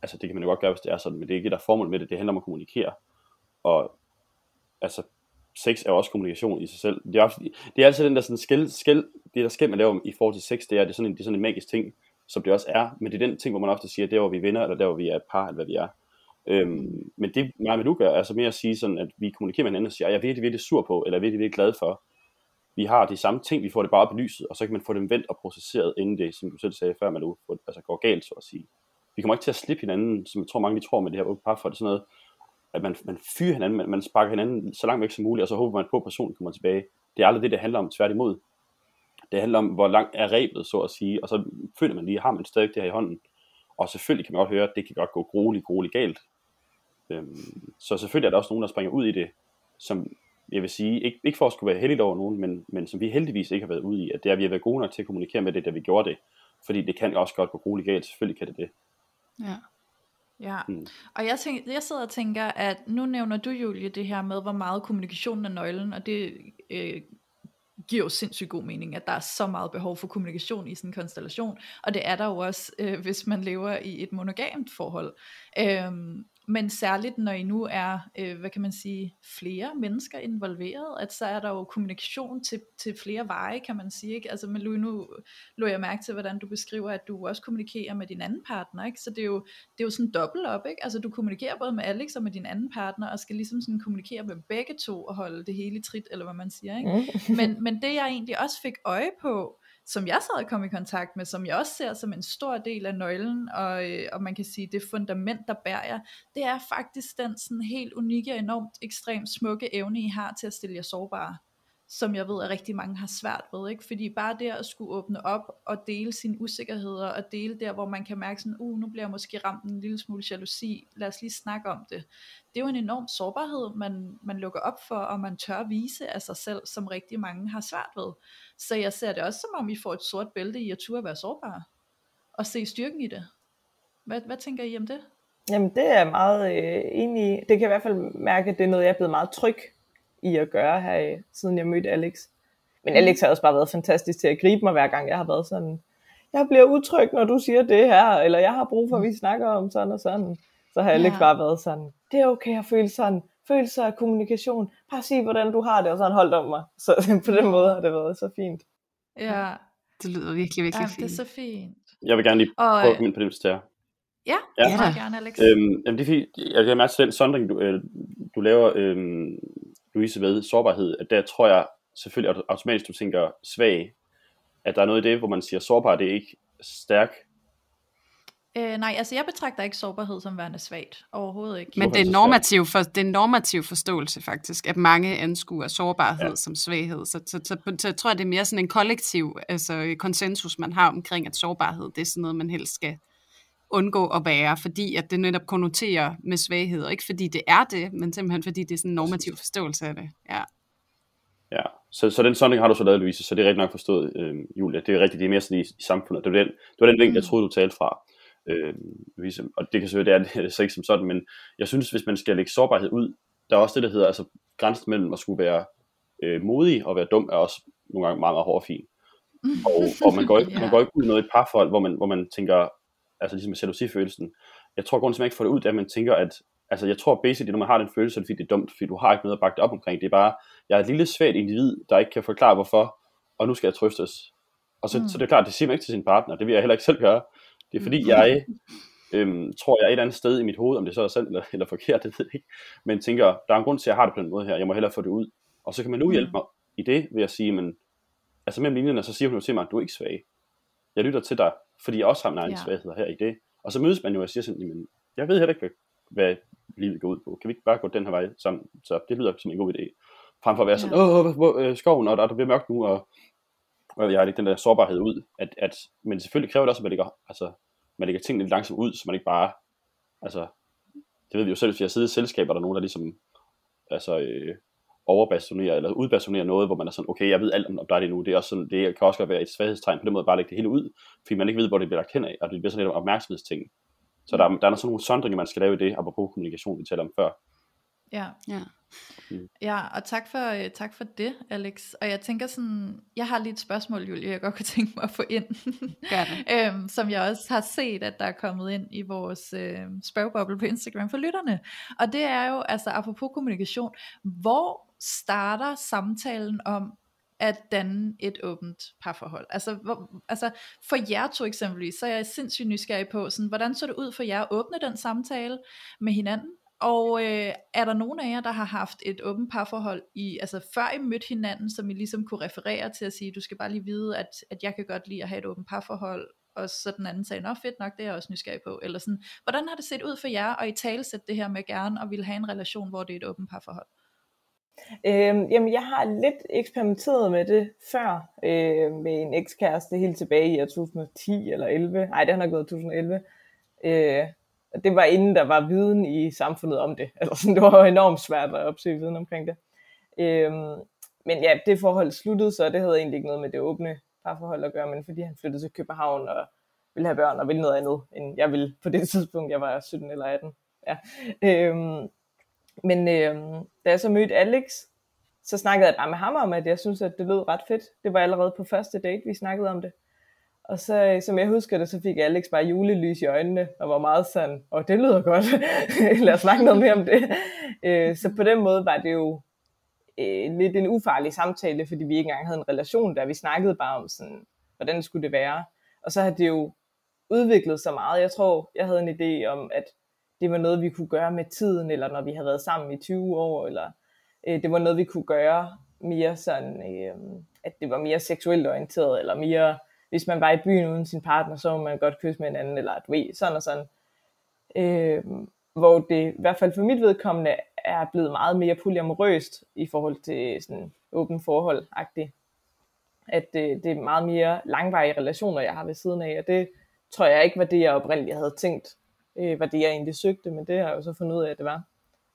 altså det kan man jo godt gøre, hvis det er sådan, men det er ikke der formål med det, det handler om at kommunikere. Og altså sex er også kommunikation i sig selv. Det er, også, det er altid den der sådan skæld, skæld, det der skæld, man laver i forhold til sex, det er, det er, sådan en, det er sådan en magisk ting, som det også er, men det er den ting, hvor man ofte siger, det er, hvor vi vinder, eller der, hvor vi er et par, eller hvad vi er. Øhm, men det mig med du gør, er altså mere at sige sådan, at vi kommunikerer med hinanden og siger, jeg er virkelig, virkelig sur på, eller jeg er virkelig, virkelig glad for. Vi har de samme ting, vi får det bare op i lyset, og så kan man få dem vendt og processeret, inden det, som du selv sagde før, man altså går galt, så at sige. Vi kommer ikke til at slippe hinanden, som jeg tror mange de tror med det her par, for det er sådan noget, at man, man fyrer hinanden, man, man sparker hinanden så langt væk som muligt, og så håber man på, at personen kommer tilbage. Det er aldrig det, det handler om, tværtimod. Det handler om, hvor langt er rebet, så at sige, og så føler man lige, har man stadig det her i hånden. Og selvfølgelig kan man godt høre, at det kan godt gå grueligt, grueligt galt. Øhm, så selvfølgelig er der også nogen, der springer ud i det, som jeg vil sige, ikke, ikke for at skulle være heldigt over nogen, men, men som vi heldigvis ikke har været ude i, at det er, at vi har været gode nok til at kommunikere med det, da vi gjorde det. Fordi det kan også godt gå grueligt galt, selvfølgelig kan det det. Ja. Ja, mm. og jeg, tænker, jeg sidder og tænker, at nu nævner du, Julie, det her med, hvor meget kommunikation er nøglen, og det øh, giver jo sindssygt god mening, at der er så meget behov for kommunikation i sådan en konstellation, og det er der jo også, øh, hvis man lever i et monogamt forhold. Øhm, men særligt når I nu er, øh, hvad kan man sige, flere mennesker involveret, at så er der jo kommunikation til, til flere veje, kan man sige. Ikke? Altså, men Louis, nu lå jeg mærke til, hvordan du beskriver, at du også kommunikerer med din anden partner, ikke? så det er jo, det er jo sådan dobbelt op, ikke? altså du kommunikerer både med Alex og med din anden partner, og skal ligesom sådan kommunikere med begge to, og holde det hele trit, eller hvad man siger. Ikke? Men, men det jeg egentlig også fik øje på, som jeg sad og kom i kontakt med, som jeg også ser som en stor del af nøglen, og, øh, og man kan sige, det fundament, der bærer jer, det er faktisk den sådan helt unikke og enormt ekstremt smukke evne, I har til at stille jer sårbare som jeg ved, at rigtig mange har svært ved, ikke? fordi bare det at skulle åbne op og dele sine usikkerheder, og dele der, hvor man kan mærke sådan, uh, nu bliver jeg måske ramt en lille smule jalousi, lad os lige snakke om det. Det er jo en enorm sårbarhed, man, man lukker op for, og man tør vise af sig selv, som rigtig mange har svært ved. Så jeg ser det også som om, I får et sort bælte i at turde være sårbare, og se styrken i det. Hvad, hvad tænker I om det? Jamen det er jeg meget øh, enig i. Det kan jeg i hvert fald mærke, at det er noget, jeg er blevet meget tryg i at gøre her, siden jeg mødte Alex. Men mm. Alex har også bare været fantastisk til at gribe mig hver gang, jeg har været sådan, jeg bliver utryg, når du siger det her, eller jeg har brug for, at vi snakker om sådan og sådan. Så har Alex ja. bare været sådan, det er okay at føle sådan, følelser og kommunikation. Bare sig, hvordan du har det, og så har han holdt om mig. Så <laughs> på den måde har det været så fint. Ja, Det lyder virkelig, virkelig ja fint. det er så fint. Jeg vil gerne lige Og, prøve at komme ind på det, hvis det er. Ja, Ja. ja gerne, Alex. Øhm, jamen det er fordi, jeg kan mærke til den sondring, du, øh, du laver, øhm, Louise, ved sårbarhed, at der tror jeg selvfølgelig at automatisk, du tænker svag, at der er noget i det, hvor man siger sårbar, det er ikke stærk. Øh, nej, altså jeg betragter ikke sårbarhed som værende svagt. Overhovedet ikke. Men det er så normativ for, det er en normativ forståelse faktisk, at mange anskuer sårbarhed Ja. som svaghed. Så, så, så, så, jeg tror jeg, det er mere sådan en kollektiv altså, konsensus, man har omkring, at sårbarhed, det er sådan noget, man helst skal undgå at være, fordi at det netop konnoterer med svaghed, og ikke fordi det er det, men simpelthen fordi det er sådan en normativ forståelse af det. Ja. Ja, så, så den sondring har du så lavet, Louise, så det er rigtig nok forstået, øh, Julia. Det er rigtigt, det er mere sådan i, i samfundet. Det var den, det var den vinkel, jeg Mm. troede, du talte fra. Øh, Louise. Og det kan selvfølgelig, det er, det så ikke som sådan, men jeg synes, hvis man skal lægge sårbarhed ud, der er også det, der hedder, altså grænsen mellem at skulle være øh, modig og være dum, er også nogle gange meget, meget hård og fin. Og, og man, går ikke, <laughs> Ja. man går ikke ud i noget i parforhold, hvor man, hvor man tænker, altså ligesom med jalousifølelsen, jeg tror, grunden til, at man ikke får det ud, det er, at man tænker, at, altså jeg tror basically, når man har den følelse, er det er dumt, fordi du har ikke noget at bakke det op omkring. Det er bare, jeg er et lille svagt individ, der ikke kan forklare, hvorfor, og nu skal jeg trøstes. Og så, Mm. så det er klart, det siger man ikke til sin partner, det vil jeg heller ikke selv gøre. Det er fordi, jeg øhm, tror, jeg er et andet sted i mit hoved, om det så er sandt eller, eller forkert, det ved jeg ikke, men tænker, der er en grund til, at jeg har det på den måde her, jeg må hellere få det ud. Og så kan man nu Mm. hjælpe mig i det, ved at sige, men, altså mellem linjerne, så siger hun jo til mig, at du er ikke svag. Jeg lytter til dig, fordi jeg også har min egen Ja. svagheder her i det. Og så mødes man jo og siger sådan, jamen, jeg ved heller ikke, hvad, hvad livet går ud på. Kan vi ikke bare gå den her vej sammen? Så det lyder som en god idé. Frem for at være sådan, Ja. åh, hvor, øh, skoven, og der, der bliver mørkt nu, og, og jeg har ikke den der sårbarhed ud. At, at, men selvfølgelig kræver det også, at man lægger, altså, man lægger tingene lidt langsomt ud, så man ikke bare, altså, det ved vi jo selv, hvis vi har siddet i selskaber, der er nogen, der ligesom, altså, øh, overbasonerer, eller udbasonerer noget, hvor man er sådan, okay, jeg ved alt om, om dig lige nu, det er også sådan, det kan også godt være et svaghedstegn, på den måde bare lægge det hele ud, fordi man ikke ved, hvor det bliver lagt hen af, og det bliver sådan lidt opmærksomhedsting. Så der, er- der er sådan nogle sondringer, man skal lave i det, apropos kommunikation, vi talte om før. Ja. Ja. Ja, og tak for, øh, tak for det, Alex. Og jeg tænker sådan, jeg har lige et spørgsmål, Julie, jeg godt kunne tænke mig at få ind. <laughs> Øhm, som jeg også har set, at der er kommet ind i vores øh, spørgeboble på Instagram for lytterne. Og det er jo, altså apropos kommunikation, hvor starter samtalen om at danne et åbent parforhold? Altså, hvor, altså for jer to eksempelvis, så er jeg sindssygt nysgerrig på, sådan, hvordan så det ud for jer at åbne den samtale med hinanden? Og øh, er der nogen af jer, der har haft et åbent parforhold, i, altså før I mødte hinanden, som I ligesom kunne referere til at sige, du skal bare lige vide, at, at jeg kan godt lide at have et åbent parforhold, og så den anden sagde, nå fedt nok, det er jeg også nysgerrig på. Eller sådan, hvordan har det set ud for jer, og i talesæt det her med gerne, og ville have en relation, hvor det er et åbent parforhold? Øhm, jamen, jeg har lidt eksperimenteret med det før, øh, med en ekskæreste helt tilbage i år 2010 eller 11. Nej, det har nok været 2011. Øh, det var inden der var viden i samfundet om det. <laughs> Altså, sådan, det var jo enormt svært at opsøge viden omkring det. Øhm, men ja, det forhold sluttede så, det havde egentlig ikke noget med det åbne parforhold at gøre, men fordi han flyttede til København og ville have børn og ville noget andet, end jeg ville på det <laughs> tidspunkt. Jeg var 17 eller 18. Ja. Øhm, men øh, da jeg så mødte Alex, så snakkede jeg bare med ham om, at jeg synes, at det lød ret fedt. Det var allerede på første date, vi snakkede om det. Og så, øh, som jeg husker det, så fik Alex bare julelys i øjnene, og var meget sådan, og det lyder godt, <laughs> lad os snakke noget mere om det. Øh, så på den måde var det jo øh, lidt en ufarlig samtale, fordi vi ikke engang havde en relation der. Vi snakkede bare om, sådan, hvordan skulle det være. Og så har det jo udviklet sig meget. Jeg tror, jeg havde en idé om, at det var noget, vi kunne gøre med tiden, eller når vi havde været sammen i 20 år, eller øh, det var noget, vi kunne gøre mere sådan, øh, at det var mere seksuelt orienteret, eller mere, hvis man var i byen uden sin partner, så må man godt kysse med hinanden, eller du ved, sådan og sådan. Øh, hvor det, i hvert fald for mit vedkommende, er blevet meget mere polyamorøst i forhold til sådan åben forhold -agtigt. At det, det er meget mere langvarige relationer, jeg har ved siden af, og det tror jeg ikke var det, jeg oprindeligt havde tænkt, øh, var det, jeg egentlig søgte, men det har jeg jo så fundet ud af, at det var.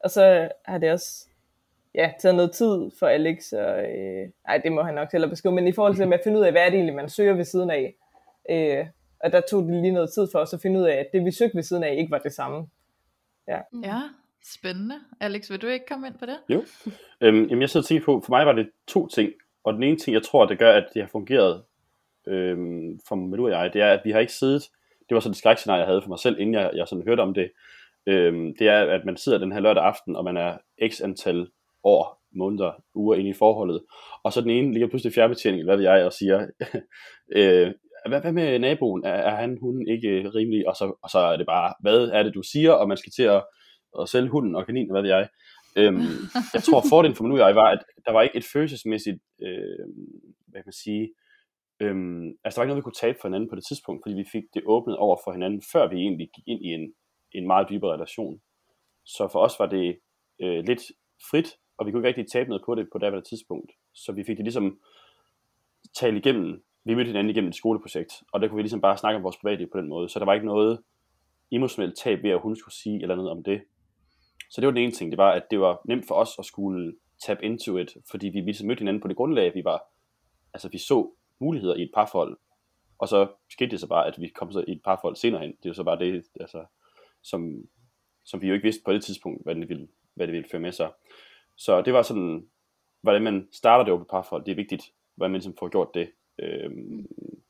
Og så har det også ja, taget noget tid for Alex, og øh, ej, det må han nok selv beskrive, men i forhold til at finde ud af, hvad er det egentlig, man søger ved siden af, øh, og der tog det lige noget tid for os at finde ud af, at det vi søgte ved siden af, ikke var det samme. Ja. Mm. Ja, spændende. Alex, vil du ikke komme ind på det? Jo. Øhm, jamen jeg sidder og tænker på, for mig var det to ting. Og den ene ting, jeg tror, det gør, at det har fungeret øhm, for Melu og jeg, det er, at vi har ikke siddet, det var sådan et skrækscenarie, jeg havde for mig selv, inden jeg, jeg sådan hørte om det, Øhm, det er, at man sidder den her lørdag aften, og man er x antal år, måneder, uger inde i forholdet, og så den ene ligger pludselig fjernbetjening, hvad ved jeg, og siger, <laughs> øh, hvad, hvad med naboen, er, er han, hun ikke rimelig, og så, og så er det bare, hvad er det du siger, og man skal til at, at sælge hunden og kaninen, hvad ved jeg. Øhm, jeg tror, fordelen for mig nu jeg var, at der var ikke et følelsesmæssigt, øh, hvad kan man sige, øhm, altså der var ikke noget, vi kunne tabe for hinanden på det tidspunkt, fordi vi fik det åbnet over for hinanden, før vi egentlig gik ind i en, en meget dybere relation. Så for os var det øh, lidt frit, og vi kunne ikke rigtig tabe noget på det på det tidspunkt. Så vi fik det ligesom talt igennem. Vi mødte hinanden igennem et skoleprojekt, og der kunne vi ligesom bare snakke om vores privatliv på den måde. Så der var ikke noget emotionelt tab ved, at hun skulle sige eller noget om det. Så det var den ene ting, det var, at det var nemt for os at skulle tap into it, fordi vi ligesom mødte hinanden på det grundlag, vi var, altså vi så muligheder i et parforhold, og så skete det så bare, at vi kom så i et parforhold senere hen. Det er jo så bare det, altså, som, som vi jo ikke vidste på det tidspunkt, hvad det ville, hvad det ville føre med sig. Så det var sådan, hvordan man starter det åbne parforhold, det er vigtigt, hvordan man ligesom får gjort det, øh,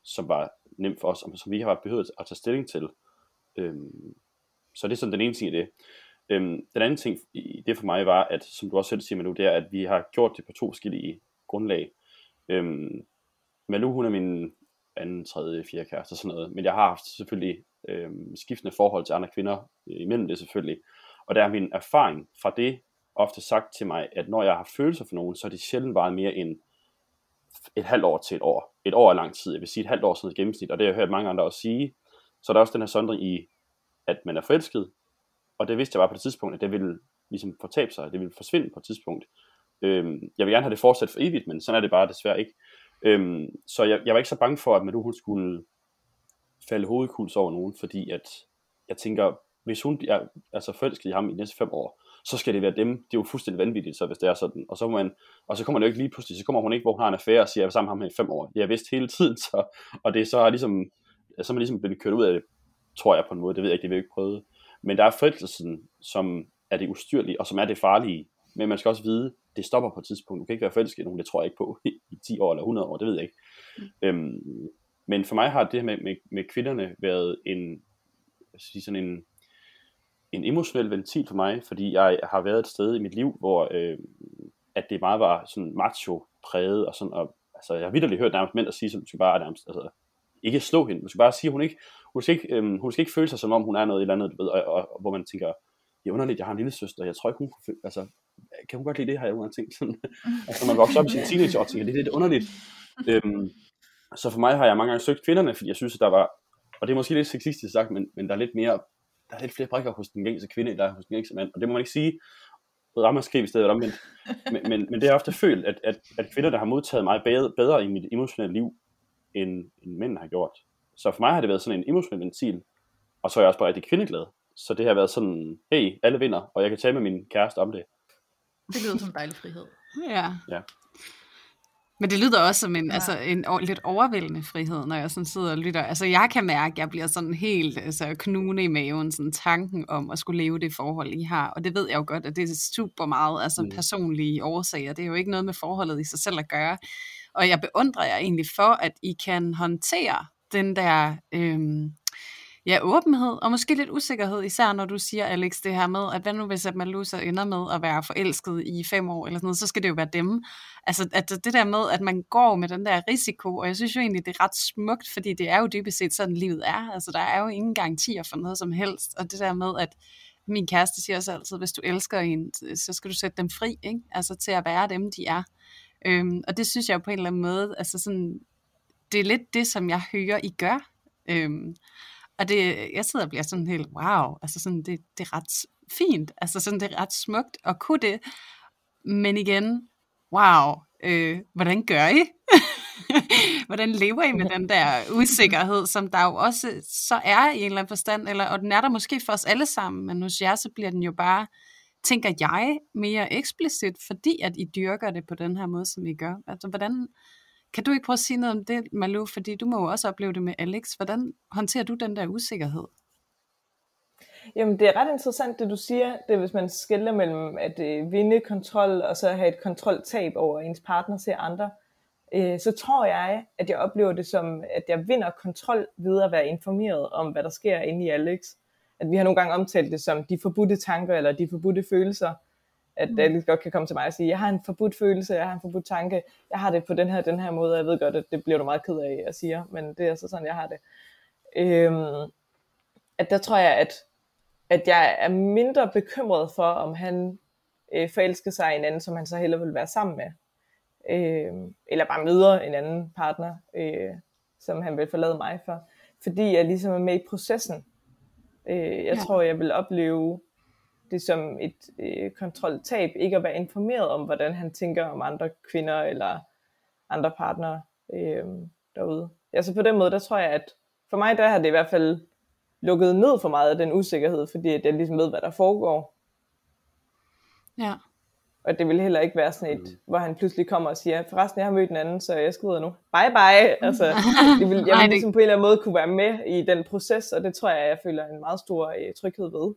som var nemt for os, og som vi har behøvet at tage stilling til. Øh, så det er sådan den ene ting i det. Øh, den anden ting i det for mig var, at som du også selv siger, nu, det er, at vi har gjort det på to forskellige grundlag. Øhm, Øhm, Manu, hun er min anden, tredje, fjerde kæreste og sådan noget, men jeg har haft selvfølgelig øh, skiftende forhold til andre kvinder øh, imellem det selvfølgelig. Og der er min erfaring fra det ofte sagt til mig, at når jeg har følelser for nogen, så er det sjældent bare mere end et halvt år til et år. Et år er lang tid, jeg vil sige et halvt år sådan et gennemsnit, og det har jeg hørt mange andre også sige. Så der er også den her sondring i, at man er forelsket, og det vidste jeg bare på det tidspunkt, at det ville ligesom fortabe sig, det ville forsvinde på et tidspunkt. Øhm, jeg vil gerne have det fortsat for evigt, men sådan er det bare desværre ikke. Øhm, så jeg, jeg var ikke så bange for, at Madhu hun skulle falde hovedkuls over nogen, fordi at jeg tænker, hvis hun er altså forelsket i ham i de næste fem år, så skal det være dem. Det er jo fuldstændig vanvittigt, så hvis det er sådan. Og så, må man, og så kommer det jo ikke lige pludselig, så kommer hun ikke, hvor hun har en affære og siger, at jeg er sammen med ham i fem år. Jeg har vidst hele tiden, så, og det er så ligesom, så er man ligesom blevet kørt ud af det, tror jeg på en måde. Det ved jeg ikke, det vil jeg ikke prøve. Men der er forelskelsen, som er det ustyrlige, og som er det farlige. Men man skal også vide, det stopper på et tidspunkt. Du kan ikke være forelsket i nogen, det tror jeg ikke på, i 10 år eller 100 år, det ved jeg ikke. Mm. Øhm, men for mig har det her med, med, med kvinderne været en, sige sådan en, en emotionel ventil for mig, fordi jeg har været et sted i mit liv, hvor øh, at det meget var sådan macho præget, og sådan, og, altså jeg har vidderligt hørt nærmest mænd at sige, som skal bare nærmest, altså, ikke slå hende, man skal bare sige, at hun ikke, hun skal ikke, øhm, hun skal ikke føle sig som om hun er noget eller andet, du ved, og, og, og hvor man tænker, det er underligt, jeg har en lille søster, jeg tror ikke hun altså, kan hun godt lide det, har jeg jo tænkt sådan, <laughs> altså man vokser op i sin teenage og tænker, det er lidt underligt. Øhm, så for mig har jeg mange gange søgt kvinderne, fordi jeg synes, at der var, og det er måske lidt sexistisk sagt, men, men der er lidt mere, der er lidt flere brækker hos den gængse kvinde, der er hos den gængse mand, og det må man ikke sige, skrive i stedet omvendt. <laughs> Men, men, men det har jeg ofte følt, at, at, at kvinder, der har modtaget mig bedre, bedre i mit emotionelle liv, end, end mænd har gjort. Så for mig har det været sådan en emotionel ventil, og så er jeg også bare rigtig kvindeglad. Så det har været sådan, hey, alle vinder, og jeg kan tale med min kæreste om det. Det lyder som en dejlig frihed. Ja. ja. Men det lyder også som en, ja. altså, en lidt overvældende frihed, når jeg sådan sidder og lytter. Altså jeg kan mærke, at jeg bliver sådan helt altså, knugende i maven, sådan tanken om at skulle leve det forhold, I har. Og det ved jeg jo godt, at det er super meget altså, mm. personlige årsager. Det er jo ikke noget med forholdet i sig selv at gøre. Og jeg beundrer jer egentlig for, at I kan håndtere den der øhm, ja, åbenhed, og måske lidt usikkerhed, især når du siger, Alex, det her med, at hvad nu hvis at Malusa ender med at være forelsket i fem år, eller sådan noget, så skal det jo være dem. Altså at det der med, at man går med den der risiko, og jeg synes jo egentlig, det er ret smukt, fordi det er jo dybest set sådan, livet er. Altså der er jo ingen garantier for noget som helst, og det der med, at min kæreste siger også altid, hvis du elsker en, så skal du sætte dem fri, ikke? altså til at være dem, de er. Øhm, og det synes jeg jo på en eller anden måde, altså sådan, det er lidt det, som jeg hører, I gør. Øhm, og det, jeg sidder og bliver sådan helt, wow, altså sådan, det, det er ret fint, altså sådan, det er ret smukt at kunne det. Men igen, wow, øh, hvordan gør I? <laughs> hvordan lever I med den der usikkerhed, som der jo også så er i en eller anden forstand, eller, og den er der måske for os alle sammen, men hos jer, så bliver den jo bare tænker jeg, mere eksplicit, fordi at I dyrker det på den her måde, som I gør. Altså, hvordan, kan du ikke prøve at sige noget om det, Malou, fordi du må jo også opleve det med Alex. Hvordan håndterer du den der usikkerhed? Jamen, det er ret interessant, det du siger, det er, hvis man skiller mellem at øh, vinde kontrol, og så have et kontroltab over ens partner til andre, øh, så tror jeg, at jeg oplever det som, at jeg vinder kontrol ved at være informeret om, hvad der sker inde i Alex. at vi har nogle gange omtalt det som de forbudte tanker, eller de forbudte følelser, at mm. Alex godt kan komme til mig og sige, jeg har en forbudt følelse, jeg har en forbudt tanke, jeg har det på den her den her måde, jeg ved godt, at det bliver du meget ked af, at sige, men det er altså sådan, jeg har det. Øhm, at der tror jeg, at, at jeg er mindre bekymret for, om han øh, forelsker sig i en anden, som han så heller vil være sammen med. Øh, eller bare møder en anden partner, øh, som han vil forlade mig for. Fordi jeg ligesom er med i processen. Øh, jeg ja. tror, jeg vil opleve det som et øh, kontroltab, ikke at være informeret om, hvordan han tænker om andre kvinder eller andre partnere øh, derude. Ja, så på den måde, der tror jeg, at for mig, der har det i hvert fald lukket ned for meget af den usikkerhed, fordi at jeg ligesom ved, hvad der foregår. Ja. Og det vil heller ikke være sådan et, mm. hvor han pludselig kommer og siger, forresten, jeg har mødt en anden, så jeg skrider nu. Bye bye. <laughs> Altså, det vil, jeg vil ligesom på en eller anden måde kunne være med i den proces, og det tror jeg, jeg føler en meget stor øh, tryghed ved.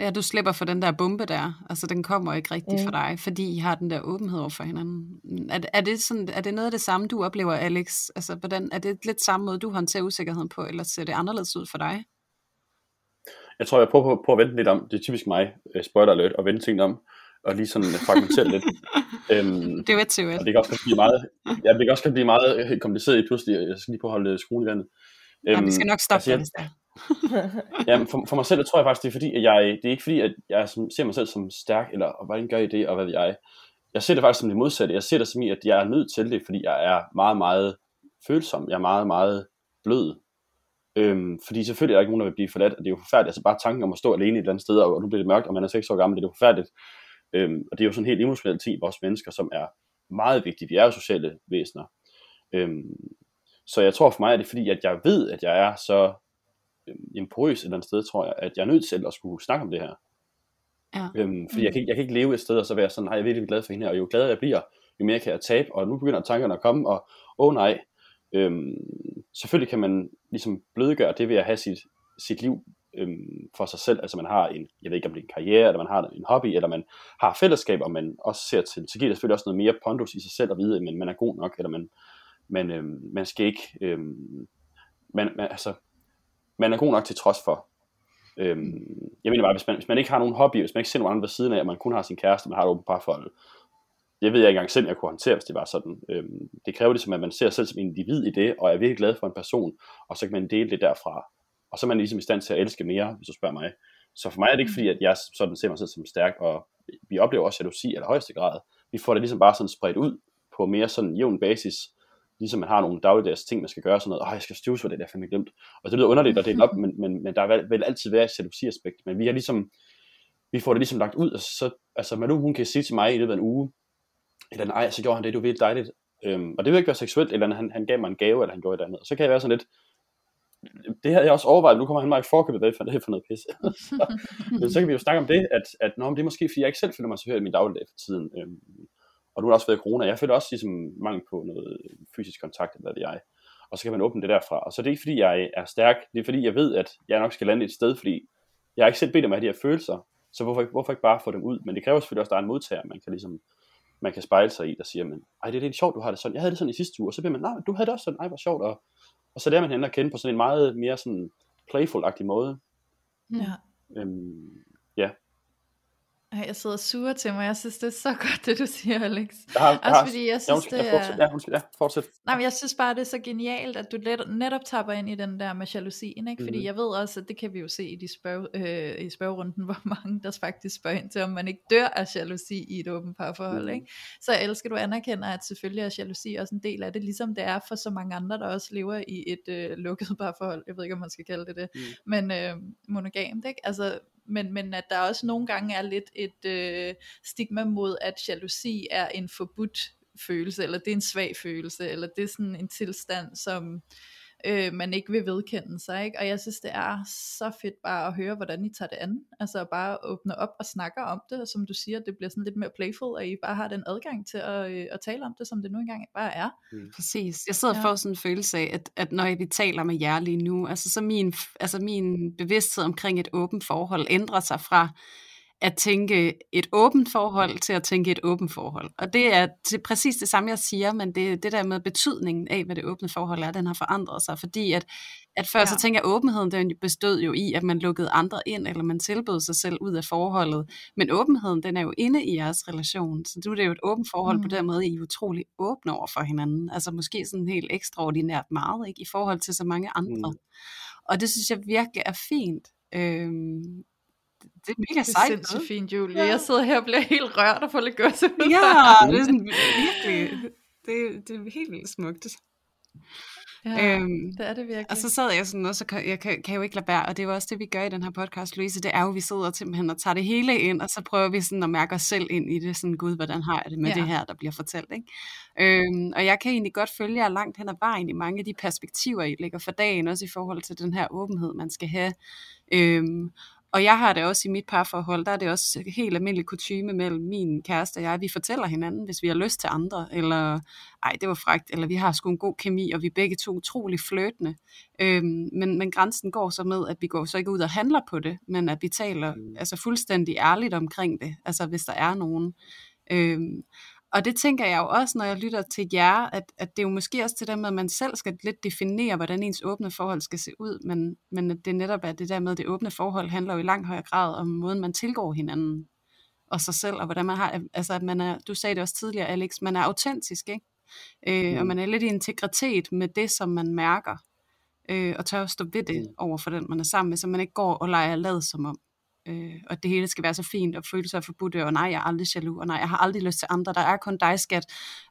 Ja, du slipper for den der bombe der. Altså, den kommer ikke rigtig mm. for dig, fordi I har den der åbenhed over for hinanden. Er, er, det sådan, er det noget af det samme, du oplever, Alex? Altså, hvordan, er det lidt samme måde, du håndterer usikkerheden på, eller ser det anderledes ud for dig? Jeg tror, jeg prøver på, på at vente lidt om. Det er typisk mig, uh, spoiler alert, at vente tingene om, og lige sådan fragmentere lidt. Um, <laughs> det er til Og det kan også blive meget, ja, det kan også blive meget øh, kompliceret i pludselig. Jeg skal lige på at holde skruen i vandet. Ja, vi skal nok stoppe altså, jeg, <laughs> Jamen, for, for mig selv, tror jeg faktisk, det er fordi, at jeg, det er ikke fordi, at jeg ser mig selv som stærk, eller og hvordan gør I det, og hvad ved jeg. Jeg ser det faktisk som det modsatte. Jeg ser det som i, at jeg er nødt til det, fordi jeg er meget, meget følsom. Jeg er meget, meget blød. Øhm, fordi selvfølgelig er der ikke nogen, der vil blive forladt, og det er jo forfærdeligt. Altså bare tanken om at stå alene et eller andet sted, og nu bliver det mørkt, og man er 6 år gammel, det er jo forfærdeligt. Øhm, og det er jo sådan helt emotionelt ting i vores mennesker, som er meget vigtigt. Vi er jo sociale væsener. Øhm, så jeg tror for mig, at det er fordi, at jeg ved, at jeg er så øhm, porøs et eller andet sted, tror jeg, at jeg er nødt til at skulle snakke om det her. Ja. Øhm, fordi mm. jeg, kan, jeg kan ikke leve et sted og så være sådan, nej, jeg er virkelig glad for hende her, og jo gladere jeg bliver, jo mere kan jeg tabe, og nu begynder tankerne at komme, og åh oh, nej, øhm, selvfølgelig kan man ligesom blødgøre det ved at have sit, sit liv øhm, for sig selv, altså man har en, jeg ved ikke om det er en karriere, eller man har en hobby, eller man har fællesskab, og man også ser til, så giver det selvfølgelig også noget mere pondus i sig selv at vide, at man, man er god nok, eller man, man, øhm, man skal ikke, øhm, man, man, altså, man er god nok til trods for. Øhm, jeg mener bare, hvis man, hvis man ikke har nogen hobby, hvis man ikke ser nogen andre ved siden af, og man kun har sin kæreste, man har et åbent parforhold, det ved jeg ikke engang selv, jeg kunne håndtere, hvis det var sådan. Øhm, det kræver ligesom, at man ser sig selv som individ i det, og er virkelig glad for en person, og så kan man dele det derfra. Og så er man ligesom i stand til at elske mere, hvis du spørger mig. Så for mig er det ikke fordi, at jeg sådan ser mig selv som stærk, og vi oplever også jalousi i allerhøjeste grad. Vi får det ligesom bare sådan spredt ud på mere sådan jævn basis, ligesom man har nogle dagligdags ting, man skal gøre, sådan noget, åh, jeg skal støvs for det, der fandme glemt. Og det lyder underligt at dele op, men, men, men der vil, vil altid være et jalousi-aspekt, men vi har ligesom, vi får det ligesom lagt ud, og så, altså Malou, hun kan sige til mig i løbet af en uge, eller nej, så gjorde han det, det var virkelig dejligt. Øhm, og det vil ikke være seksuelt, eller han, han gav mig en gave, eller han gjorde et andet. Og så kan jeg være sådan lidt, det havde jeg også overvejet, nu kommer han mig i forkøbet, hvad det er for noget pisse. <laughs> men så kan vi jo snakke om det, at, at nå, det er måske, fordi jeg ikke selv føler mig så hørt i min dagligdag for tiden. Øhm, og nu har der også været corona. Jeg føler også ligesom mangel på noget fysisk kontakt, eller det er. Og så kan man åbne det derfra. Og så er det ikke fordi, jeg er stærk. Det er fordi, jeg ved, at jeg nok skal lande et sted, fordi jeg har ikke selv bedt om at have de her følelser. Så hvorfor, hvorfor ikke bare få dem ud? Men det kræver selvfølgelig også, at der er en modtager, man kan ligesom man kan spejle sig i, der siger, man, ej, det er lidt sjovt, du har det sådan. Jeg havde det sådan i sidste uge, og så bliver man, nej, du havde det også sådan, ej, hvor sjovt. Og, og så lærer man hende at kende på sådan en meget mere sådan playful-agtig måde. Ja. Øhm, ja, jeg sidder sur til mig. Jeg synes, det er så <laughs> godt, det du siger, Alex. Jeg har, Også jeg har, fordi jeg synes, ja, det er... Ja, undskyld, ja, fortsæt. Nej, men jeg synes bare, det er så genialt, at du let, netop tapper ind i den der med jalousien, ikke? Fordi mm. jeg ved også, at det kan vi jo se i, de spørg, øh, i spørgerunden, <laughs> hvor mange der faktisk spørger ind til, om man ikke dør af jalousi i et åbent parforhold, mm. ikke? Så jeg elsker, du anerkender, at selvfølgelig er jalousi også en del af det, ligesom det er for så mange andre, der også lever i et øh, lukket <laughs> parforhold. Jeg ved ikke, om man skal kalde det det, mm. men øh, monogamt, ikke? Altså, men, men at der også nogle gange er lidt et øh, stigma mod, at jalousi er en forbudt følelse, eller det er en svag følelse, eller det er sådan en tilstand, som øh, man ikke vil vedkende sig. Ikke? Og jeg synes, det er så fedt bare at høre, hvordan I tager det an. Altså bare åbne op og snakker om det, og som du siger, det bliver sådan lidt mere playful, og I bare har den adgang til at, øh, at tale om det, som det nu engang bare er. Mm. Præcis. Jeg sidder ja. for sådan en følelse af, at, at når vi taler med jer lige nu, altså så min, altså min bevidsthed omkring et åbent forhold ændrer sig fra, at tænke et åbent forhold til at tænke et åbent forhold. Og det er til præcis det samme, jeg siger, men det, det der med betydningen af, hvad det åbne forhold er, den har forandret sig, fordi at at før ja. så tænker jeg, at åbenheden den bestod jo i, at man lukkede andre ind, eller man tilbød sig selv ud af forholdet. Men åbenheden, den er jo inde i jeres relation. Så du er det jo et åbent forhold mm. på den måde, I er utrolig åbne over for hinanden. Altså måske sådan helt ekstraordinært meget, ikke? I forhold til så mange andre. Mm. Og det synes jeg virkelig er fint. Øhm, det er mega sejt. Det er sindssygt fint, Julie. Ja. Jeg sidder her og bliver helt rørt og får lidt godt Ja, det er sådan virkelig, det, det er helt vildt smukt. Ja, øhm, det er det virkelig. Og så sad jeg sådan, og så kan, jeg kan, kan jo ikke lade være, og det er jo også det, vi gør i den her podcast, Louise, det er jo, at vi sidder simpelthen og tager det hele ind, og så prøver vi sådan at mærke os selv ind i det, sådan, gud, hvordan har jeg det med ja. det her, der bliver fortalt, ikke? Øhm, og jeg kan egentlig godt følge jer langt hen ad vejen i mange af de perspektiver, I lægger for dagen, også i forhold til den her åbenhed, man skal have. Øhm, og jeg har det også i mit parforhold, der er det også helt almindelig kutume mellem min kæreste og jeg. Vi fortæller hinanden, hvis vi har lyst til andre, eller ej, det var fragt, eller vi har sgu en god kemi, og vi er begge to utrolig fløtende. Øhm, men, men grænsen går så med, at vi går så ikke ud og handler på det, men at vi taler mm. altså fuldstændig ærligt omkring det, altså hvis der er nogen. Øhm, og det tænker jeg jo også, når jeg lytter til jer, at, at det er jo måske også til det med, at man selv skal lidt definere, hvordan ens åbne forhold skal se ud, men, men at det netop er det der med, at det åbne forhold handler jo i langt højere grad om måden, man tilgår hinanden og sig selv, og hvordan man har, altså at man er, du sagde det også tidligere, Alex, man er autentisk, ikke? Øh, mm. Og man er lidt i integritet med det, som man mærker, øh, og tør at stå ved det mm. over for den, man er sammen med, så man ikke går og leger lad som om øh, og det hele skal være så fint, og føle sig forbudt, og nej, jeg er aldrig jaloux, og nej, jeg har aldrig lyst til andre, der er kun dig, skat,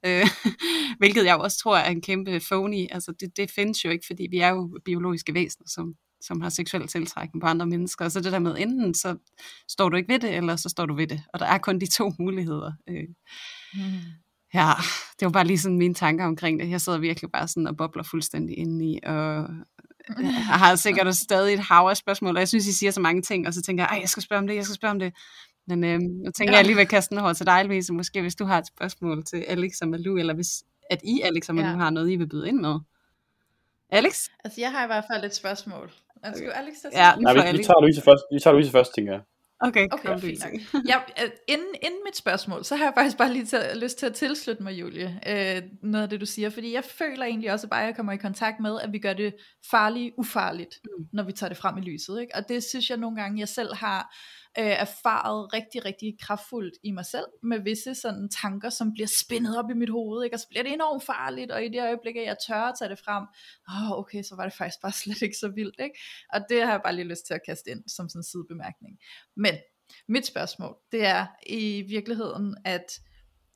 øh, <laughs> hvilket jeg også tror er en kæmpe phony, altså det, det findes jo ikke, fordi vi er jo biologiske væsener, som, som har seksuel tiltrækning på andre mennesker, og så det der med, enten så står du ikke ved det, eller så står du ved det, og der er kun de to muligheder. Øh. Mm. Ja, det var bare lige sådan mine tanker omkring det. Jeg sidder virkelig bare sådan og bobler fuldstændig ind i, og jeg har sikkert også stadig et hav af spørgsmål, og jeg synes, I siger så mange ting, og så tænker jeg, jeg skal spørge om det, jeg skal spørge om det. Men øh, nu tænker ja. jeg lige ved at kaste den over til dig, Louise, måske hvis du har et spørgsmål til Alex og Malou, eller hvis at I, Alex og Malou, ja. har noget, I vil byde ind med. Alex? Altså, jeg har i hvert fald et spørgsmål. Altså, okay. Alex, ja, Nej, vi, vi, tager Louise først, vi tager Louise først, tænker jeg. Okay, okay kom, fint ja, øh, inden, inden mit spørgsmål, så har jeg faktisk bare lige til, lyst til at tilslutte mig, Julie, øh, noget af det, du siger. Fordi jeg føler egentlig også bare, at jeg kommer i kontakt med, at vi gør det farligt ufarligt, mm. når vi tager det frem i lyset. Ikke? Og det synes jeg nogle gange, jeg selv har øh, erfaret rigtig, rigtig kraftfuldt i mig selv, med visse sådan tanker, som bliver spændet op i mit hoved, ikke? og så bliver det enormt farligt, og i det øjeblik, at jeg tør at tage det frem, åh, oh, okay, så var det faktisk bare <laughs> slet ikke så vildt, ikke? og det har jeg bare lige lyst til at kaste ind, som sådan en sidebemærkning. Men, mit spørgsmål, det er i virkeligheden, at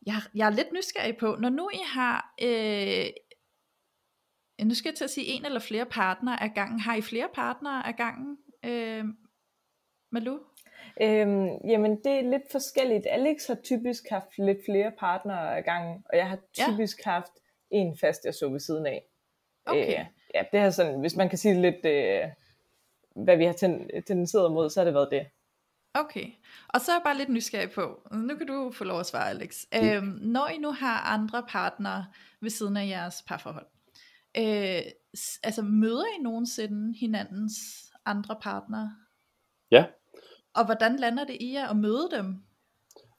jeg, jeg er lidt nysgerrig på, når nu I har, øh, nu skal jeg til at sige en eller flere partnere af gangen, har I flere partnere af gangen, øh, Malu? Øhm, jamen, det er lidt forskelligt. Alex har typisk haft lidt flere partnere ad gangen, og jeg har typisk ja. haft en fast, jeg så ved siden af. Okay. Øh, ja, det er sådan, hvis man kan sige lidt, øh, hvad vi har ten, tendenseret mod, så har det været det. Okay, og så er jeg bare lidt nysgerrig på, nu kan du få lov at svare, Alex. Mm. Øhm, når I nu har andre partnere ved siden af jeres parforhold, øh, altså møder I nogensinde hinandens andre partnere? Ja, og hvordan lander det i jer at møde dem?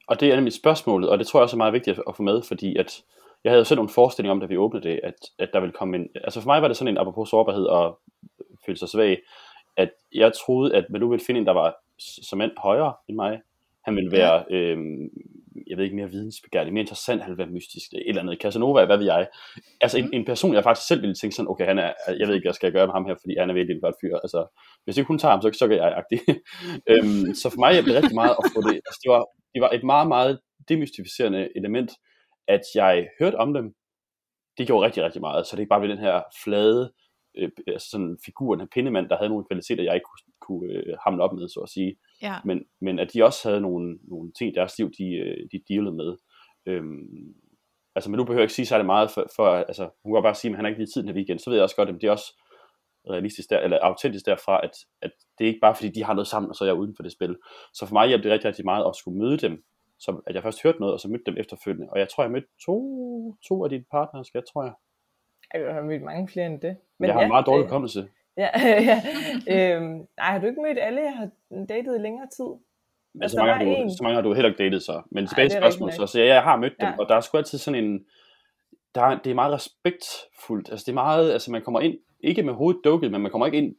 Og det er nemlig spørgsmålet, og det tror jeg også er meget vigtigt at få med, fordi at jeg havde selv nogle forestillinger om, da vi åbnede det, at, at der ville komme en... Altså for mig var det sådan en, apropos sårbarhed og føle sig svag, at jeg troede, at man nu ville finde en, der var som end højere end mig. Han ville være ja. øhm, jeg ved ikke, mere vidensbegærlig, mere interessant, han vil være mystisk, et eller andet, Casanova, hvad ved jeg. Altså en, mm. en person, jeg faktisk selv ville tænke sådan, okay, han er, jeg ved ikke, hvad skal jeg gøre med ham her, fordi han er virkelig en godt fyr. Altså, hvis ikke hun tager ham, så, så gør jeg agtig. <laughs> øhm, så for mig, jeg blev rigtig meget at få det, altså det var, det var et meget, meget demystificerende element, at jeg hørte om dem, det gjorde rigtig, rigtig meget, så det ikke bare blev den her flade, øh, altså sådan figur, en pindemand, der havde nogle kvaliteter, jeg ikke kunne, kunne øh, hamle op med, så at sige. Ja. Men, men at de også havde nogle, nogle ting i deres liv, de, øh, de dealede med. Øhm, altså, men nu behøver jeg ikke sige særlig meget, for, for altså, hun kan bare sige, at han har ikke lige tid den her weekend, så ved jeg også godt, at det er også realistisk der, eller autentisk derfra, at, at det er ikke bare fordi, de har noget sammen, og så er jeg uden for det spil. Så for mig hjalp det rigtig, rigtig meget at skulle møde dem, så at jeg først hørte noget, og så mødte dem efterfølgende. Og jeg tror, jeg mødte to, to af dine partnere, skal jeg, tror jeg. Jeg har mødt mange flere end det. Men jeg har ja, en meget dårlig kommelse. Ja, <laughs> ja. øhm, nej, har du ikke mødt alle? Jeg har datet i længere tid. Men altså, så, mange har du, så mange har du heller ikke datet så. Men tilbage til spørgsmålet, så, så ja, jeg har mødt dem, ja. og der er sgu altid sådan en, der er, det er meget respektfuldt, altså det er meget, altså man kommer ind ikke med hovedet dukket, men man kommer ikke ind,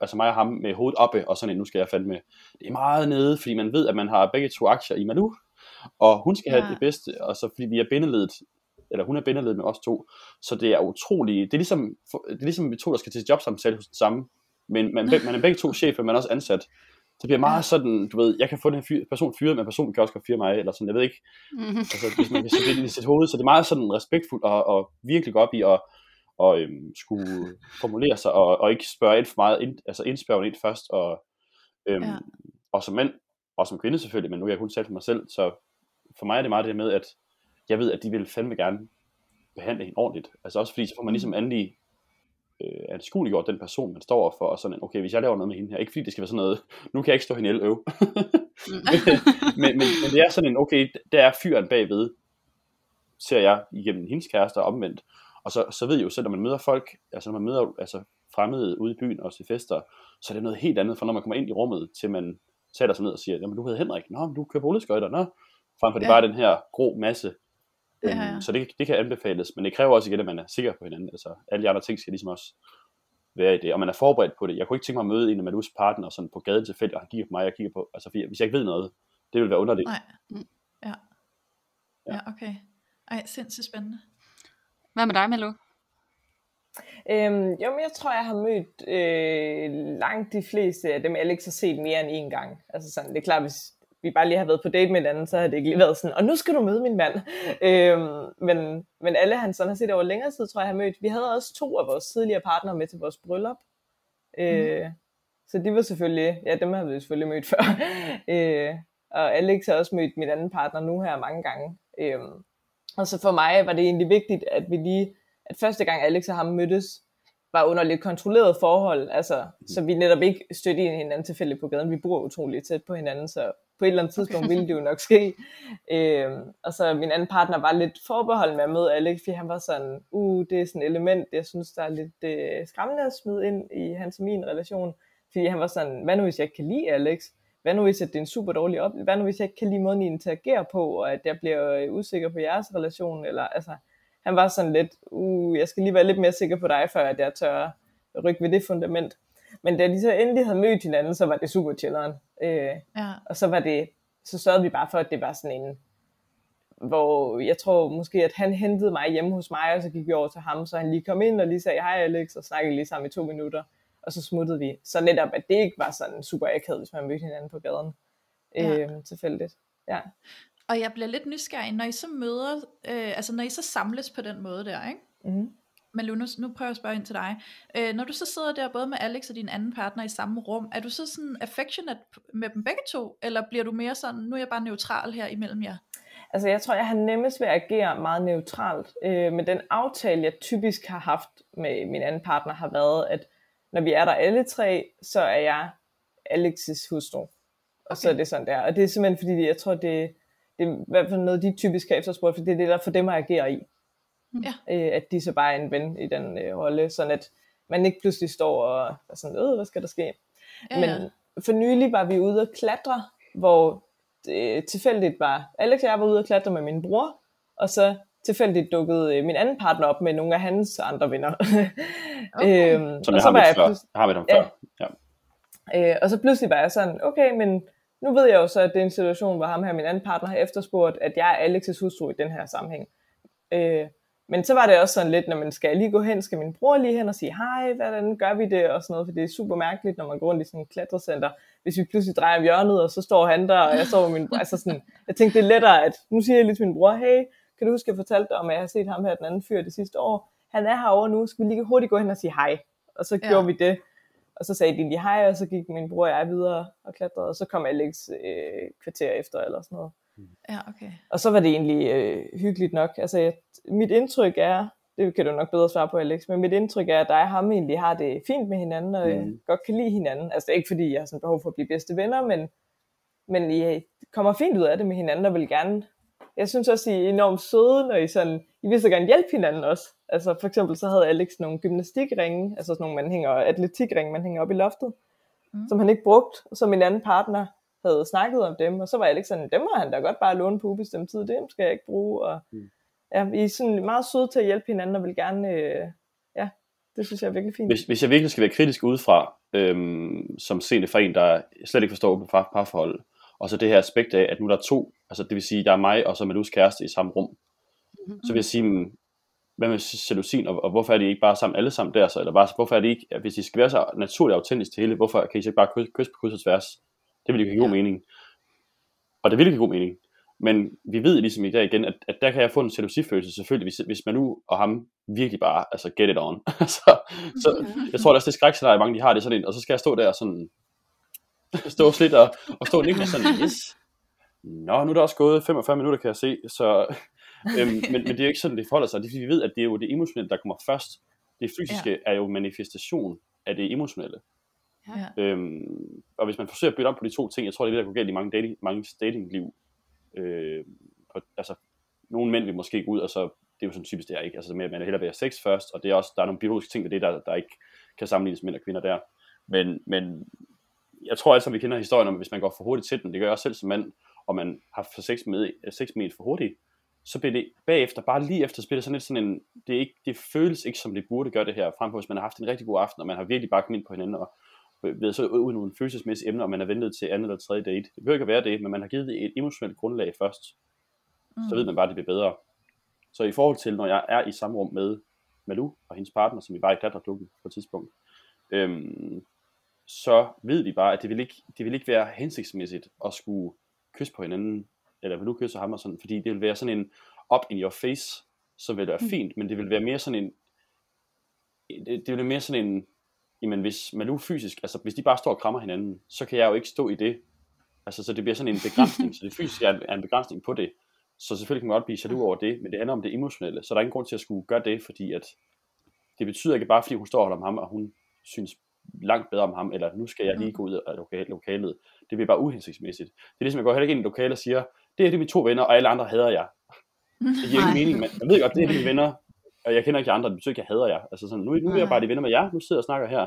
altså mig og ham, med hovedet oppe, og sådan en, nu skal jeg fandme, det er meget nede, fordi man ved, at man har begge to aktier i Manu, og hun skal ja. have det bedste, og så fordi vi er bindeledet, eller hun er bindeledet med os to, så det er utroligt, det er ligesom, det er ligesom vi to, der skal til jobsamtale hos den samme, men man, man er begge to chefer, men også ansat, det bliver meget sådan, du ved, jeg kan få den her person fyret, men personen kan også godt fyre mig, eller sådan, jeg ved ikke, mm-hmm. altså, hvis man kan sætte det i sit hoved, så det er meget sådan respektfuldt og, og virkelig op i at og, øhm, skulle formulere sig, og, og ikke spørge ind for meget, ind, altså indspørge ind først, og, øhm, ja. og som mand, og som kvinde selvfølgelig, men nu er jeg kun talt for mig selv, så for mig er det meget det med, at jeg ved, at de vil fandme gerne behandle hende ordentligt, altså også fordi, så får man ligesom endelig øh, anskueliggjort den person, man står for, og sådan, okay, hvis jeg laver noget med hende her, ikke fordi det skal være sådan noget, <laughs> nu kan jeg ikke stå hende øv, <laughs> men, men, men, det er sådan en, okay, der er fyren bagved, ser jeg igennem hendes kærester omvendt, og så, så ved jeg jo selv, når man møder folk, altså når man møder altså fremmede ude i byen og til fester, så er det noget helt andet, for når man kommer ind i rummet, til man sætter sig ned og siger, jamen du hedder Henrik, nå, men du kører boligskøjter, nå, frem for det ja. bare den her grå masse. Ja, ja. Øhm, så det, det kan anbefales, men det kræver også igen, at man er sikker på hinanden. Altså alle de andre ting skal ligesom også være i det, og man er forberedt på det. Jeg kunne ikke tænke mig at møde en af Malus partner sådan på gaden tilfældigt, og han kigger på mig, og jeg kigger på, altså hvis jeg ikke ved noget, det vil være underligt. Nej, mm. ja. ja. Ja, okay. Ej, sindssygt spændende. Hvad med dig, Malu? Øhm, jo, men jeg tror, jeg har mødt øh, langt de fleste af dem, Alex har set mere end en gang. Altså sådan, det er klart, hvis vi bare lige har været på date med hinanden, så har det ikke lige været sådan, og nu skal du møde min mand. Øhm, men, men alle han sådan har set over længere tid, tror jeg, har mødt. Vi havde også to af vores tidligere partnere med til vores bryllup. Øh, mm. Så de var selvfølgelig, ja, dem har vi selvfølgelig mødt <laughs> før. øh, og Alex har også mødt min anden partner nu her mange gange. Øh, og så for mig var det egentlig vigtigt, at vi lige, at første gang Alex og ham mødtes, var under lidt kontrolleret forhold, altså, mm. så vi netop ikke stødte ind i hinanden tilfældigt på gaden. Vi bor utroligt tæt på hinanden, så på et eller andet tidspunkt okay. ville det jo nok ske. Øhm, og så min anden partner var lidt forbeholden med at møde Alex, fordi han var sådan, uh, det er sådan et element, jeg synes, der er lidt øh, skræmmende at smide ind i hans og min relation. Fordi han var sådan, hvad nu hvis jeg ikke kan lide Alex? Hvad nu hvis at det er en super dårlig oplevelse? Hvad nu hvis jeg ikke kan lide måden, I interagerer på, og at jeg bliver øh, usikker på jeres relation? Eller, altså, han var sådan lidt, uh, jeg skal lige være lidt mere sikker på dig, før at jeg tør rykke ved det fundament. Men da de så endelig havde mødt hinanden, så var det super chilleren. Øh, ja. Og så var det, så sørgede vi bare for, at det var sådan en, hvor jeg tror måske, at han hentede mig hjemme hos mig, og så gik vi over til ham, så han lige kom ind og lige sagde, hej Alex, og snakkede lige sammen i to minutter, og så smuttede vi. Så netop, at det ikke var sådan super akavet, hvis man mødte hinanden på gaden. Ja. Øh, tilfældigt. Ja. Og jeg bliver lidt nysgerrig, når I så møder, øh, altså når I så samles på den måde der, ikke? Mm. Men Lunus, nu prøver jeg at spørge ind til dig. Øh, når du så sidder der både med Alex og din anden partner i samme rum, er du så sådan affectionate med dem begge to, eller bliver du mere sådan, nu er jeg bare neutral her imellem jer? Altså jeg tror, jeg har nemmest ved at agere meget neutralt. Øh, men den aftale, jeg typisk har haft med min anden partner, har været, at når vi er der alle tre, så er jeg Alexis hustru. Og okay. så er det sådan der. Og det er simpelthen fordi, jeg tror, det, det er i hvert fald noget, de typisk har efterspurgt, for det er det, der for dem at agere i. Ja. Øh, at de så bare er en ven i den øh, rolle, sådan at man ikke pludselig står og er sådan, øh, hvad skal der ske? Ja, Men ja. for nylig var vi ude at klatre, hvor det tilfældigt var, Alex og jeg var ude at klatre med min bror, og så tilfældigt dukkede øh, min anden partner op med nogle af hans andre venner. <laughs> Okay. øhm, Som jeg så har, var jeg før. Har ham ja. før. Ja. Øh, og så pludselig var jeg sådan, okay, men nu ved jeg jo så, at det er en situation, hvor ham her, min anden partner, har efterspurgt, at jeg er Alex's hustru i den her sammenhæng. Øh, men så var det også sådan lidt, når man skal lige gå hen, skal min bror lige hen og sige, hej, hvordan gør vi det, og sådan noget, for det er super mærkeligt, når man går rundt i sådan et klatrecenter, hvis vi pludselig drejer hjørnet, og så står han der, og jeg står med min bror, altså sådan, jeg tænkte, det er lettere, at nu siger jeg lige til min bror, hey, kan du huske, jeg fortalte dig om, at jeg har set ham her, den anden fyr, det sidste år, han er herovre nu, skal vi lige hurtigt gå hen og sige hej, og så ja. gjorde vi det, og så sagde de lige hej, og så gik min bror og jeg videre og klatrede, og så kom Alex øh, kvarter efter, eller sådan noget. Ja, okay. Og så var det egentlig øh, hyggeligt nok. Altså, jeg, mit indtryk er, det kan du nok bedre svare på, Alex, men mit indtryk er, at dig og ham egentlig har det fint med hinanden, og mm. godt kan lide hinanden. Altså, det er ikke fordi, jeg har sådan behov for at blive bedste venner, men, men I kommer fint ud af det med hinanden, og vil gerne... Jeg synes også, I er enormt søde, når I sådan... I vil så gerne hjælpe hinanden også. Altså, for eksempel så havde Alex nogle gymnastikringe, altså sådan nogle, man hænger, atletikringe, man hænger op i loftet, mm. som han ikke brugt, og så min anden partner havde snakket om dem, og så var jeg ikke sådan, dem må han da godt bare låne på ubestemt tid, det skal jeg ikke bruge, og mm. ja, vi er sådan meget søde til at hjælpe hinanden, og vil gerne, øh, ja, Det synes jeg er virkelig fint. Hvis, hvis jeg virkelig skal være kritisk udefra, øhm, som seende for en, der slet ikke forstår par, parforhold, og så det her aspekt af, at nu der er to, altså det vil sige, der er mig og så Malus kæreste i samme rum, mm-hmm. så vil jeg sige, mm, hvad med jalousin, og, og hvorfor er de ikke bare sammen alle sammen der så, eller bare, hvorfor er det ikke, hvis de skal være så naturligt autentisk til hele, hvorfor kan I så ikke bare kysse, kysse på kryds og tværs? Det vil jo give god mening. Og det vil give god mening. Men vi ved ligesom i dag igen, at, at der kan jeg få en jalousifølelse selvfølgelig, hvis, hvis man nu og ham virkelig bare, altså get it on. <laughs> så, så jeg tror også, det skrækscenarie, mange de har, det sådan en, og så skal jeg stå der sådan, stå slidt og, og stå og sådan, <laughs> yes, nå, nu er der også gået 45 minutter, kan jeg se, så, øhm, men, men det er jo ikke sådan, det forholder sig, det er, vi ved, at det er jo det emotionelle, der kommer først. Det fysiske ja. er jo manifestation af det emotionelle. Ja. Øhm, og hvis man forsøger at bytte op på de to ting, jeg tror, det er det, der går galt i mange, dating, mange datingliv, øh, på, altså, nogle mænd vil måske gå ud, og så, det er jo sådan typisk det er ikke, altså med, at man hellere vil have sex først, og det er også, der er nogle biologiske ting ved det, der, der ikke kan sammenlignes mænd og kvinder der. Men, men jeg tror altså, vi kender historien om, at hvis man går for hurtigt til den, det gør jeg også selv som mand, og man har for sex med, sex med for hurtigt, så bliver det bagefter, bare lige efter, så bliver det sådan lidt sådan en, det, er ikke, det føles ikke som det burde gøre det her, frem for hvis man har haft en rigtig god aften, og man har virkelig bare ind på hinanden, og ved så ud nogle følelsesmæssige emner, og man er ventet til anden eller tredje date. Det behøver ikke at være det, men man har givet det et emotionelt grundlag først. Mm. Så ved man bare, at det bliver bedre. Så i forhold til, når jeg er i samme rum med Malu og hendes partner, som vi var i klatreklubben på et tidspunkt, øhm, så ved vi bare, at det vil, ikke, det vil ikke være hensigtsmæssigt at skulle kysse på hinanden, eller vil du kysse ham og sådan, fordi det vil være sådan en up in your face, så vil være mm. fint, men det vil være mere sådan en, det, det vil være mere sådan en, jamen hvis man nu fysisk, altså hvis de bare står og krammer hinanden, så kan jeg jo ikke stå i det. Altså så det bliver sådan en begrænsning, så det fysiske er, en begrænsning på det. Så selvfølgelig kan man godt blive jaloux over det, men det handler om det emotionelle, så der er ingen grund til at skulle gøre det, fordi at det betyder ikke bare, fordi hun står og holder om ham, og hun synes langt bedre om ham, eller nu skal jeg lige gå ud af lokalet. Det bliver bare uhensigtsmæssigt. Det er ligesom, jeg går heller ikke ind i lokalet og siger, det er det mine to venner, og alle andre hader jeg. Det giver ikke mening, men jeg ved godt, det er mine venner, og jeg kender ikke andre, det betyder ikke, at jeg hader jer. Altså sådan, nu, nu er jeg bare de venner med jer, nu sidder jeg og snakker her.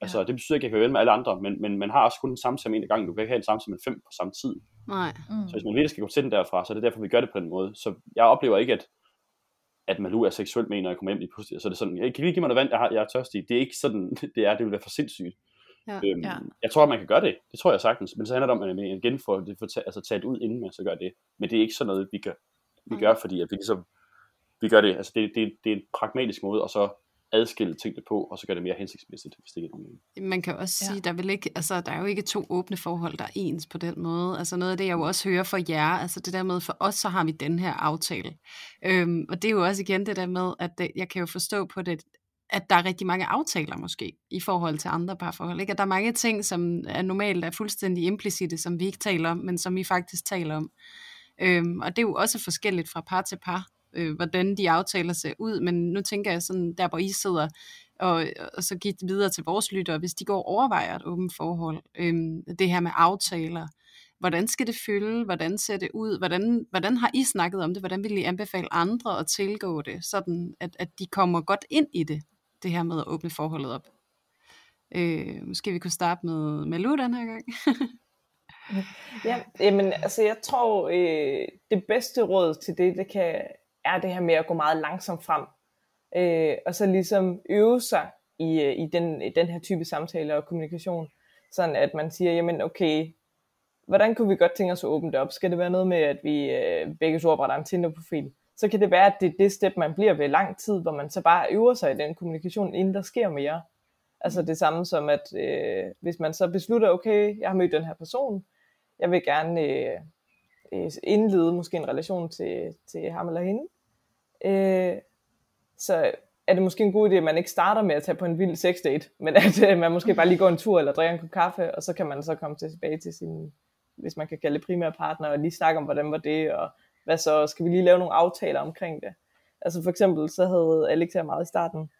Altså, ja. det betyder ikke, at jeg kan være med alle andre, men, men man har også kun en samtale en gang. Du kan ikke have en samtale med fem på samme tid. Nej. Mm. Så hvis man virkelig skal gå til den derfra, så er det derfor, vi gør det på den måde. Så jeg oplever ikke, at, at man nu er seksuelt med, når jeg kommer hjem i pludselig. Så det er sådan, jeg kan lige give mig noget vand, jeg, har, jeg er tørstig. Det er ikke sådan, <laughs> det er. Det vil være for sindssygt. Ja. Øhm, ja. Jeg tror, man kan gøre det. Det tror jeg sagtens. Men så handler det om, at man igen får det for altså, taget ud, inden man så gør det. Men det er ikke sådan noget, vi gør, vi gør fordi at vi ligesom, vi gør det, altså det, det, det er en pragmatisk måde, og så adskille tingene på, og så gør det mere hensigtsmæssigt, hvis det ikke er nogen Man kan også ja. sige, der, vil ikke, altså, der er jo ikke to åbne forhold, der er ens på den måde. Altså noget af det, jeg jo også hører fra jer, altså det der med, for os, så har vi den her aftale. Øhm, og det er jo også igen det der med, at det, jeg kan jo forstå på det, at der er rigtig mange aftaler måske, i forhold til andre parforhold. Ikke? At der er mange ting, som er normalt er fuldstændig implicite, som vi ikke taler om, men som vi faktisk taler om. Øhm, og det er jo også forskelligt fra par til par øh, hvordan de aftaler ser ud, men nu tænker jeg sådan, der hvor I sidder, og, og så give det videre til vores lyttere, hvis de går og overvejer et åbent forhold, øh, det her med aftaler, hvordan skal det fylde, hvordan ser det ud, hvordan, hvordan har I snakket om det, hvordan vil I anbefale andre at tilgå det, sådan at, at de kommer godt ind i det, det her med at åbne forholdet op. Øh, måske vi kunne starte med Malu den her gang. <laughs> ja, jamen, altså jeg tror, øh, det bedste råd til det, det kan er det her med at gå meget langsomt frem. Øh, og så ligesom øve sig i, øh, i, den, i den her type samtale og kommunikation. Sådan at man siger, jamen okay, hvordan kunne vi godt tænke os at åbne det op? Skal det være noget med, at vi øh, begge to opretter en Tinder-profil? Så kan det være, at det er det step, man bliver ved lang tid, hvor man så bare øver sig i den kommunikation, inden der sker mere. Altså det samme som, at øh, hvis man så beslutter, okay, jeg har mødt den her person, jeg vil gerne øh, øh indlede måske en relation til, til ham eller hende, øh, så er det måske en god idé, at man ikke starter med at tage på en vild sexdate, men <laughs> at øh, man måske bare lige går en tur eller drikker en kop kaffe, og så kan man så komme tilbage til sin, hvis man kan kalde det primære partner, og lige snakke om, hvordan var det, og hvad så, skal vi lige lave nogle aftaler omkring det. Altså for eksempel, så havde Alex her meget i starten,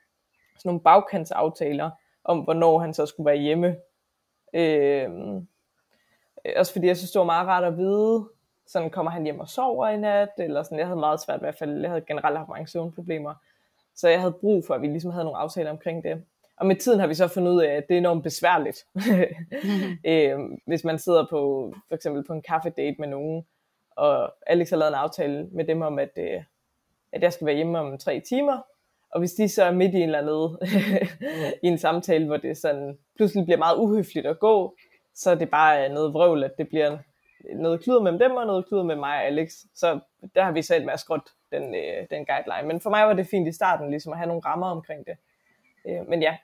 sådan nogle bagkantsaftaler, om hvornår han så skulle være hjemme. Øh, også fordi jeg synes, det var meget rart at vide, sådan kommer han hjem og sover i nat, eller sådan, jeg havde meget svært i hvert fald, jeg havde generelt haft mange søvnproblemer, så jeg havde brug for, at vi ligesom havde nogle aftaler omkring det. Og med tiden har vi så fundet ud af, at det er enormt besværligt. <laughs> øh, hvis man sidder på, for eksempel på en kaffedate med nogen, og Alex har lavet en aftale med dem om, at, øh, at jeg skal være hjemme om tre timer, Og hvis de så er midt i en eller anden <laughs> i en samtale, hvor det sådan pludselig bliver meget uhøfligt at gå, så er det bare noget vrøvl, at det bliver noget kluder mellem dem og noget kluder med mig og Alex. Så der har vi selv med at skråt den, øh, den guideline. Men for mig var det fint i starten ligesom at have nogle rammer omkring det. Øh, men ja,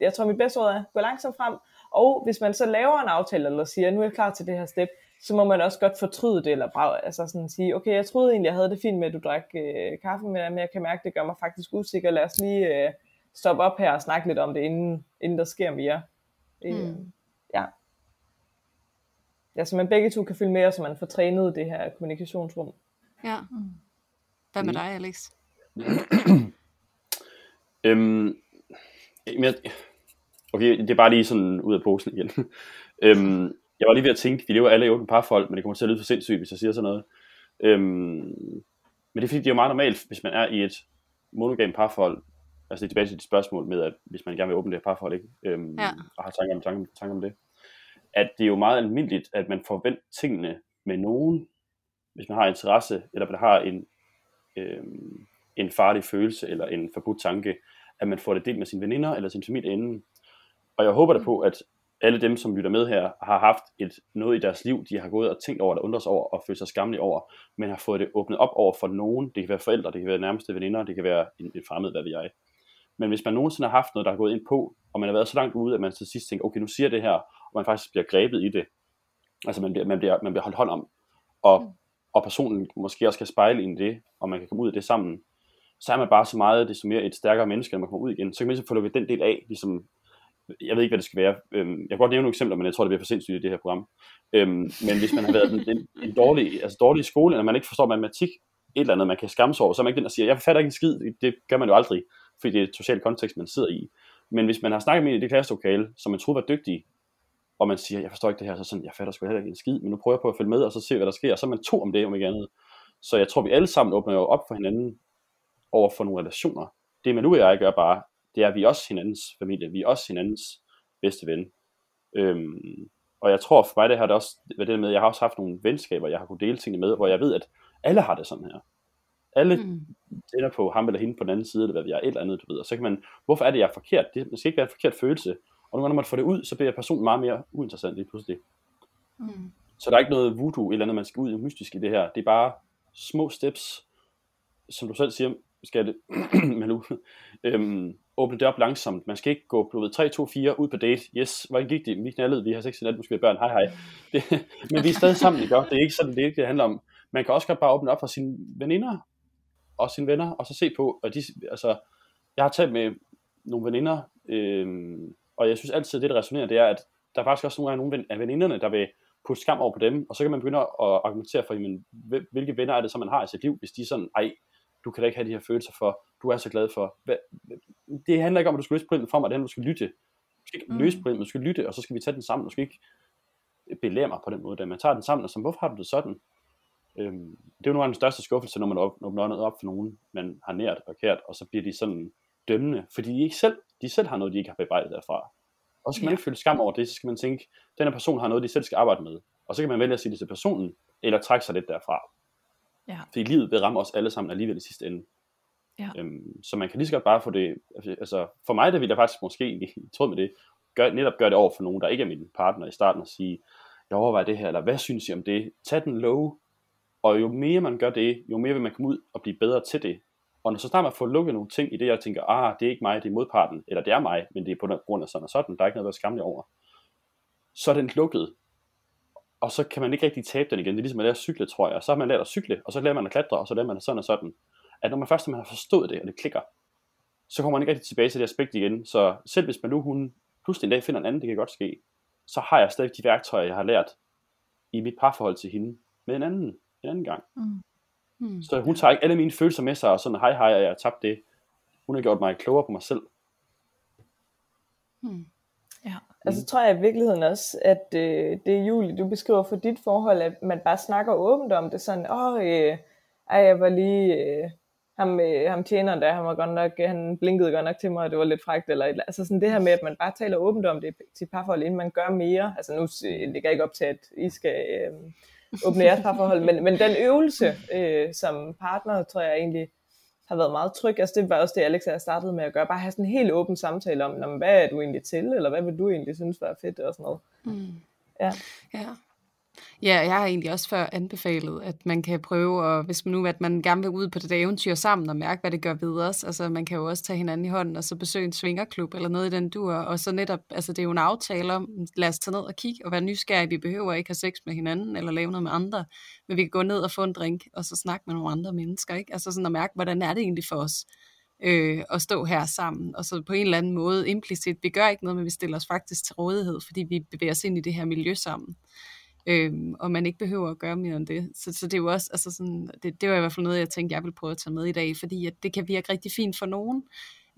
jeg tror mit bedste råd er, gå langsomt frem, og hvis man så laver en aftale, eller siger, nu er jeg klar til det her step, så må man også godt fortryde det, eller bare altså sådan sige, okay, jeg troede egentlig, jeg havde det fint med, at du drak øh, kaffe med men jeg kan mærke, det gør mig faktisk usikker. Lad os lige øh, stoppe op her og snakke lidt om det, inden, inden der sker mere. Øh, mm. Ja. Ja, så man begge to kan følge med, så man får trænet det her kommunikationsrum. Ja. Hvad med mm. dig, Alex? <clears throat> øhm, men, okay, det er bare lige sådan ud af posen igen. <laughs> øhm, jeg var lige ved at tænke, vi lever alle i åbent parforhold, men det kommer til at lyde for sindssygt, hvis jeg siger sådan noget. Øhm, men det er fordi, det er jo meget normalt, hvis man er i et monogam parforhold, altså det er tilbage til dit spørgsmål med, at hvis man gerne vil åbne det her parforhold, ikke? Øhm, ja. og har tanker om, tanker, tanker om det, at det er jo meget almindeligt, at man forventer tingene med nogen, hvis man har interesse, eller man har en, øh, en farlig følelse, eller en forbudt tanke, at man får det delt med sine veninder, eller sin familie inden. Og jeg håber da på, at alle dem, som lytter med her, har haft et, noget i deres liv, de har gået og tænkt over, eller undret sig over, og følt sig skamlige over, men har fået det åbnet op over for nogen. Det kan være forældre, det kan være nærmeste veninder, det kan være en, en fremmed, hvad ved jeg. Men hvis man nogensinde har haft noget, der har gået ind på, og man har været så langt ude, at man til sidst tænker, okay, nu siger det her, og man faktisk bliver grebet i det, altså man bliver, man bliver, man bliver holdt hånd om, og, mm. og personen måske også kan spejle ind i det, og man kan komme ud af det sammen, så er man bare så meget, så mere et stærkere menneske, når man kommer ud igen. Så kan man ligesom få lukket den del af, ligesom jeg ved ikke, hvad det skal være. Øhm, jeg kan godt nævne nogle eksempler, men jeg tror, det bliver for sindssygt i det her program. Øhm, men hvis man har været en, en, en dårlig, altså dårlig skole, eller man ikke forstår matematik, et eller andet, man kan skamme sig over, så er man ikke den, der siger, jeg fatter ikke en skid, det gør man jo aldrig, fordi det er et socialt kontekst, man sidder i. Men hvis man har snakket med en i det klasselokale, som man troede var dygtig, og man siger, jeg forstår ikke det her, så sådan, jeg fatter sgu heller ikke en skid, men nu prøver jeg på at følge med, og så se, hvad der sker, og så er man to om det, om ikke andet. Så jeg tror, vi alle sammen åbner jo op for hinanden over for nogle relationer. Det man nu og jeg gør bare, det er, at vi er også hinandens familie, vi er også hinandens bedste ven. Øhm, og jeg tror for mig, det har det også været det med, jeg har også haft nogle venskaber, jeg har kunnet dele tingene med, hvor jeg ved, at alle har det sådan her. Alle mm. tænder på ham eller hende på den anden side, eller hvad vi er, et eller andet, du ved. Og så kan man, hvorfor er det, jeg er forkert? Det, det skal ikke være en forkert følelse. Og når man får det ud, så bliver personen meget mere uinteressant lige pludselig. Mm. Så der er ikke noget voodoo eller andet, man skal ud i mystisk i det her. Det er bare små steps, som du selv siger, skal det, <clears throat> Malou, <laughs> øhm, åbne det op langsomt. Man skal ikke gå på 3, 2, 4 ud på date. Yes, hvordan gik det? Vi knaldede, vi har sex i nat, nu skal vi børn. Hej, hej. <laughs> Det, men vi er stadig sammen, ikke? Det er ikke sådan, det, ikke, det handler om. Man kan også godt bare åbne op for sine veninder og sine venner, og så se på, og de, altså, jeg har talt med nogle veninder, øhm, og jeg synes altid, det der resonerer, det er, at der er faktisk også nogle, gange nogle af veninderne, der vil putte skam over på dem, og så kan man begynde at argumentere for, jamen, hvilke venner er det, som man har i sit liv, hvis de er sådan, ej, du kan da ikke have de her følelser for, du er så glad for. Det handler ikke om, at du skal løse problemet for mig, det handler om, at du skal lytte. Du skal ikke mm. løse problemet, du skal lytte, og så skal vi tage den sammen. Du skal ikke belære mig på den måde, da man tager den sammen, og så, hvorfor har du det sådan? Øhm, det er jo nogle af de største skuffelser, når man åbner noget op for nogen, man har nært og kært, og så bliver de sådan dømmende, fordi de ikke selv, de selv har noget, de ikke har bebrejdet derfra. Og så skal man ja. ikke føle skam over det, så skal man tænke, den her person har noget, de selv skal arbejde med. Og så kan man vælge at sige det til personen, eller trække sig lidt derfra. Ja. Fordi livet vil ramme os alle sammen alligevel i sidste ende. Ja. Øhm, så man kan lige så godt bare få det, altså for mig der vil jeg faktisk måske i tråd med det, gør, netop gøre det over for nogen, der ikke er min partner i starten, og sige, jeg overvejer det her, eller hvad synes I om det? Tag den low, og jo mere man gør det, jo mere vil man komme ud og blive bedre til det. Og når så snart man får lukket nogle ting i det, jeg tænker, ah, det er ikke mig, det er modparten, eller det er mig, men det er på grund af sådan og sådan, der er ikke noget, der er skamlig over. Så er den lukket, og så kan man ikke rigtig tabe den igen. Det er ligesom at lære at cykle, tror jeg. Så har man lært at cykle, og så lærer man at klatre, og så lærer man sådan og sådan. At når man først man har forstået det, og det klikker, så kommer man ikke rigtig tilbage til det aspekt igen. Så selv hvis man nu hun pludselig en dag finder en anden, det kan godt ske, så har jeg stadig de værktøjer, jeg har lært i mit parforhold til hende med en anden, en anden gang. Mm. Mm. Så hun tager ikke alle mine følelser med sig, og sådan, hej hej, jeg har tabt det. Hun har gjort mig klogere på mig selv. Mm. Ja. Altså mm. tror jeg i virkeligheden også, at øh, det er Julie, du beskriver for dit forhold, at man bare snakker åbent om det, sådan, åh, øh, ej, jeg var lige, øh, ham, øh, ham tjeneren der, han var godt nok, han blinkede godt nok til mig, og det var lidt frækt, eller et, altså sådan det her med, at man bare taler åbent om det til parforhold, inden man gør mere, altså nu øh, ligger jeg ikke op til, at I skal øh, åbne jeres parforhold, men, men den øvelse øh, som partner, tror jeg egentlig, har været meget tryg. Altså det var også det, Alex og jeg startede med at gøre. Bare have sådan en helt åben samtale om, hvad er du egentlig til, eller hvad vil du egentlig synes var fedt og sådan noget. Mm. Ja. ja. Ja, jeg har egentlig også før anbefalet, at man kan prøve, og hvis man nu at man gerne vil ud på det der eventyr sammen og mærke, hvad det gør ved os, altså man kan jo også tage hinanden i hånden og så besøge en svingerklub eller noget i den dur, og så netop, altså det er jo en aftale om, lad os tage ned og kigge og være nysgerrige, vi behøver ikke have sex med hinanden eller lave noget med andre, men vi kan gå ned og få en drink og så snakke med nogle andre mennesker, ikke? Altså sådan at mærke, hvordan er det egentlig for os øh, at stå her sammen, og så på en eller anden måde implicit, vi gør ikke noget, men vi stiller os faktisk til rådighed, fordi vi bevæger os ind i det her miljø sammen øhm, og man ikke behøver at gøre mere end det. Så, så det er jo også, altså sådan, det, det var i hvert fald noget, jeg tænkte, jeg ville prøve at tage med i dag, fordi at det kan virke rigtig fint for nogen,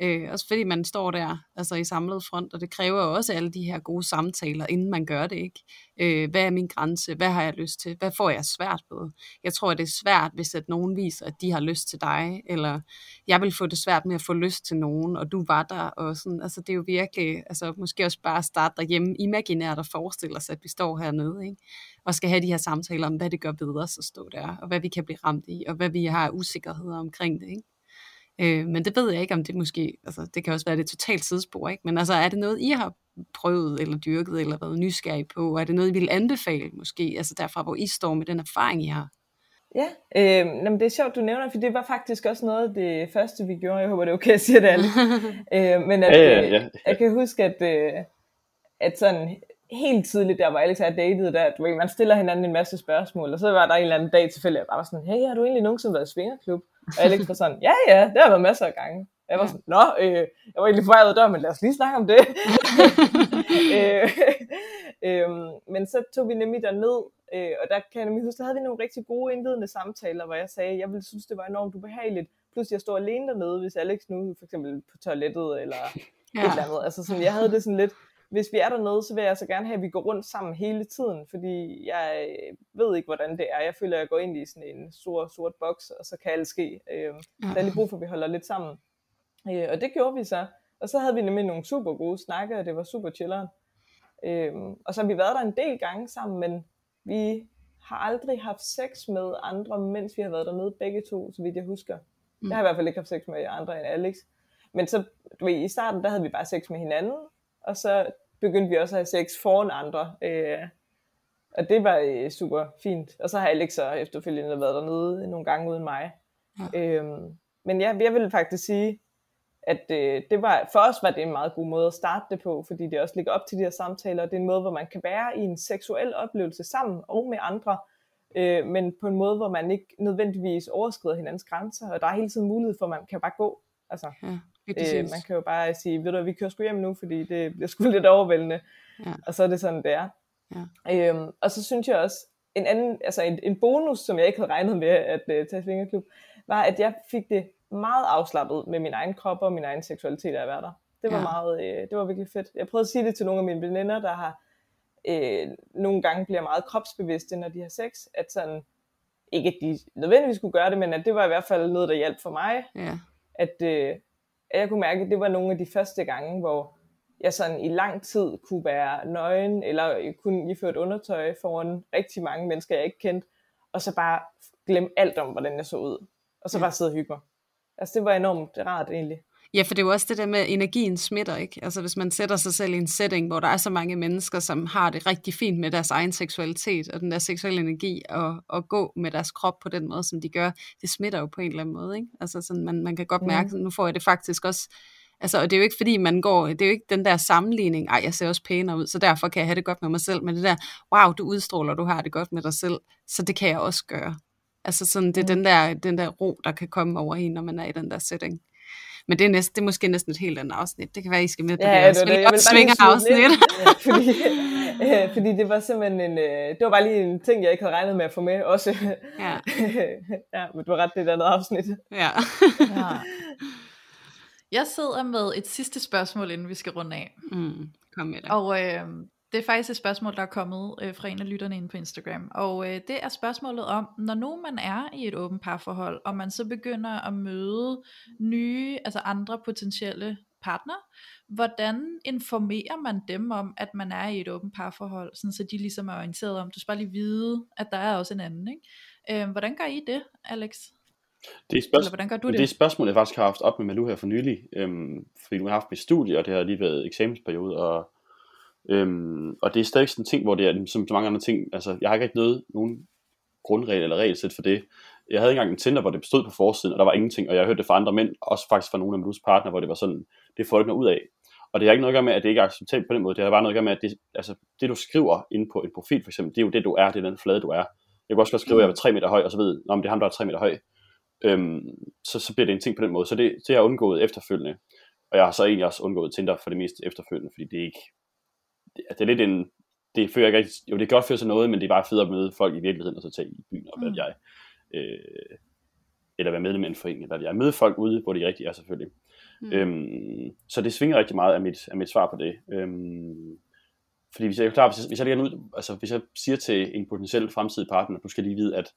Øh, også fordi man står der altså i samlet front, og det kræver jo også alle de her gode samtaler, inden man gør det. ikke. Øh, hvad er min grænse? Hvad har jeg lyst til? Hvad får jeg svært ved? Jeg tror, at det er svært, hvis at nogen viser, at de har lyst til dig, eller jeg vil få det svært med at få lyst til nogen, og du var der. Og sådan. Altså, det er jo virkelig, altså, måske også bare starte derhjemme imaginært og forestille os, at vi står hernede, ikke? og skal have de her samtaler om, hvad det gør ved os at stå der, og hvad vi kan blive ramt i, og hvad vi har usikkerheder omkring det. Ikke? Øh, men det ved jeg ikke, om det måske, altså det kan også være det totalt sidespor, ikke? Men altså er det noget, I har prøvet eller dyrket eller været nysgerrig på? Er det noget, I vil anbefale måske, altså derfra, hvor I står med den erfaring, I har? Ja, øh, jamen det er sjovt, du nævner, for det var faktisk også noget af det første, vi gjorde. Jeg håber, det er okay, at sige det, Alex. <laughs> øh, men at, ja, ja, ja. jeg kan huske, at, øh, at sådan helt tidligt, der hvor Alex og jeg datede, der, at man stiller hinanden en masse spørgsmål, og så var der en eller anden dag tilfældig, jeg bare var sådan, hey, har du egentlig nogensinde været i svingerklub? Og Alex var sådan, ja, ja, det har været masser af gange. Jeg var sådan, nå, øh, jeg var egentlig på vej ud af døren, men lad os lige snakke om det. <laughs> øh, øh, men så tog vi nemlig derned, øh, og der kan jeg nemlig huske, der havde vi nogle rigtig gode indledende samtaler, hvor jeg sagde, jeg ville synes, det var enormt ubehageligt. Plus jeg stod alene dernede, hvis Alex nu for eksempel på toilettet, eller ja. et eller andet. Altså sådan, jeg havde det sådan lidt, hvis vi er dernede, så vil jeg så gerne have, at vi går rundt sammen hele tiden, fordi jeg øh, ved ikke, hvordan det er. Jeg føler, at jeg går ind i sådan en stor, sort boks, og så kan alt ske. Øh. Der er lige brug for, at vi holder lidt sammen. Øh, og det gjorde vi så. Og så havde vi nemlig nogle super gode snakke, og det var super chilleren. Øh, og så har vi været der en del gange sammen, men vi har aldrig haft sex med andre, mens vi har været dernede begge to, så vidt jeg husker. Mm. Jeg har i hvert fald ikke haft sex med andre end Alex. Men så, du ved, i starten, der havde vi bare sex med hinanden, og så begyndte vi også at have sex foran andre. Øh, og det var øh, super fint. Og så har Alex så efterfølgende været dernede nogle gange uden mig. Ja. Øhm, men ja, jeg vil faktisk sige, at øh, det var, for os var det en meget god måde at starte det på, fordi det også ligger op til de her samtaler, og det er en måde, hvor man kan være i en seksuel oplevelse sammen og med andre, øh, men på en måde, hvor man ikke nødvendigvis overskrider hinandens grænser, og der er hele tiden mulighed for, at man kan bare gå. Altså, ja. Øh, man kan jo bare sige, ved du vi kører sgu hjem nu, fordi det bliver sgu <laughs> lidt overvældende. Ja. Og så er det sådan, det er. Ja. Øhm, og så synes jeg også, en anden, altså en, en bonus, som jeg ikke havde regnet med at uh, tage svingerklub, var, at jeg fik det meget afslappet med min egen krop og min egen seksualitet af at være der. Det var ja. meget, øh, det var virkelig fedt. Jeg prøvede at sige det til nogle af mine veninder, der har øh, nogle gange bliver meget kropsbevidste, når de har sex, at sådan, ikke at de nødvendigvis skulle gøre det, men at det var i hvert fald noget, der hjalp for mig. Ja. At, øh, jeg kunne mærke, at det var nogle af de første gange, hvor jeg sådan i lang tid kunne være nøgen, eller kunne iført undertøj foran rigtig mange mennesker, jeg ikke kendte, og så bare glemme alt om, hvordan jeg så ud. Og så bare sidde og hygge mig. Altså det var enormt rart egentlig. Ja, for det er jo også det der med, at energien smitter, ikke? Altså hvis man sætter sig selv i en setting, hvor der er så mange mennesker, som har det rigtig fint med deres egen seksualitet, og den der seksuelle energi, og, og gå med deres krop på den måde, som de gør, det smitter jo på en eller anden måde, ikke? Altså sådan, man, man kan godt mærke, mm. nu får jeg det faktisk også Altså, og det er jo ikke fordi, man går, det er jo ikke den der sammenligning, ej, jeg ser også pænere ud, så derfor kan jeg have det godt med mig selv, men det der, wow, du udstråler, du har det godt med dig selv, så det kan jeg også gøre. Altså sådan, det er mm. den, der, den der ro, der kan komme over en, når man er i den der setting. Men det er, næsten, det er måske næsten et helt andet afsnit. Det kan være, I skal med på ja, det. Ja, det, det. svinger afsnit. Ja, fordi, <laughs> øh, fordi det var simpelthen en, øh, det var bare lige en ting, jeg ikke havde regnet med at få med også. Ja. <laughs> ja, men du var ret det et andet afsnit. Ja. ja. Jeg sidder med et sidste spørgsmål, inden vi skal runde af. Mm, kom med det. Og øh, det er faktisk et spørgsmål, der er kommet øh, fra en af lytterne inde på Instagram. Og øh, det er spørgsmålet om, når nu man er i et åbent parforhold, og man så begynder at møde nye, altså andre potentielle partner, hvordan informerer man dem om, at man er i et åbent parforhold, sådan så de ligesom er orienteret om, du skal bare lige vide, at der er også en anden. Ikke? Øh, hvordan gør I det, Alex? Det er, spørgsmål, Eller hvordan gør du det? det er spørgsmål, jeg faktisk har haft op med Malu her for nylig, øhm, fordi nu har haft mit studie, og det har lige været eksamensperiode, og, øhm, og det er stadig sådan en ting, hvor det er som så mange andre ting, altså jeg har ikke noget, nogen grundregel eller regelsæt for det. Jeg havde engang en Tinder, hvor det bestod på forsiden, og der var ingenting, og jeg hørte det fra andre mænd, også faktisk fra nogle af Malus partner, hvor det var sådan, det får ikke noget ud af. Og det har ikke noget at gøre med, at det ikke er acceptabelt på den måde, det har bare noget at gøre med, at det, altså, det du skriver ind på en profil for eksempel, det er jo det du er, det er den flade du er. Jeg kan også godt skrive, at jeg er 3 meter høj, og så ved, om det er ham, der er 3 meter høj. Øhm, så, så bliver det en ting på den måde. Så det, det har jeg undgået efterfølgende. Og jeg har så egentlig også undgået Tinder for det meste efterfølgende, fordi det er ikke... Det, det er lidt en... Det føler ikke rigtig... Jo, det kan godt føre til noget, men det er bare fedt at møde folk i virkeligheden, og så tage i byen, og hvad mm. jeg... Øh, eller være medlem af en forening, eller jeg møde folk ude, hvor de rigtig er selvfølgelig. Mm. Øhm, så det svinger rigtig meget af mit, af mit svar på det. Øhm, fordi hvis jeg, klar, hvis, jeg, hvis jeg lægger ud, altså hvis jeg siger til en potentiel fremtidig partner, du skal lige vide, at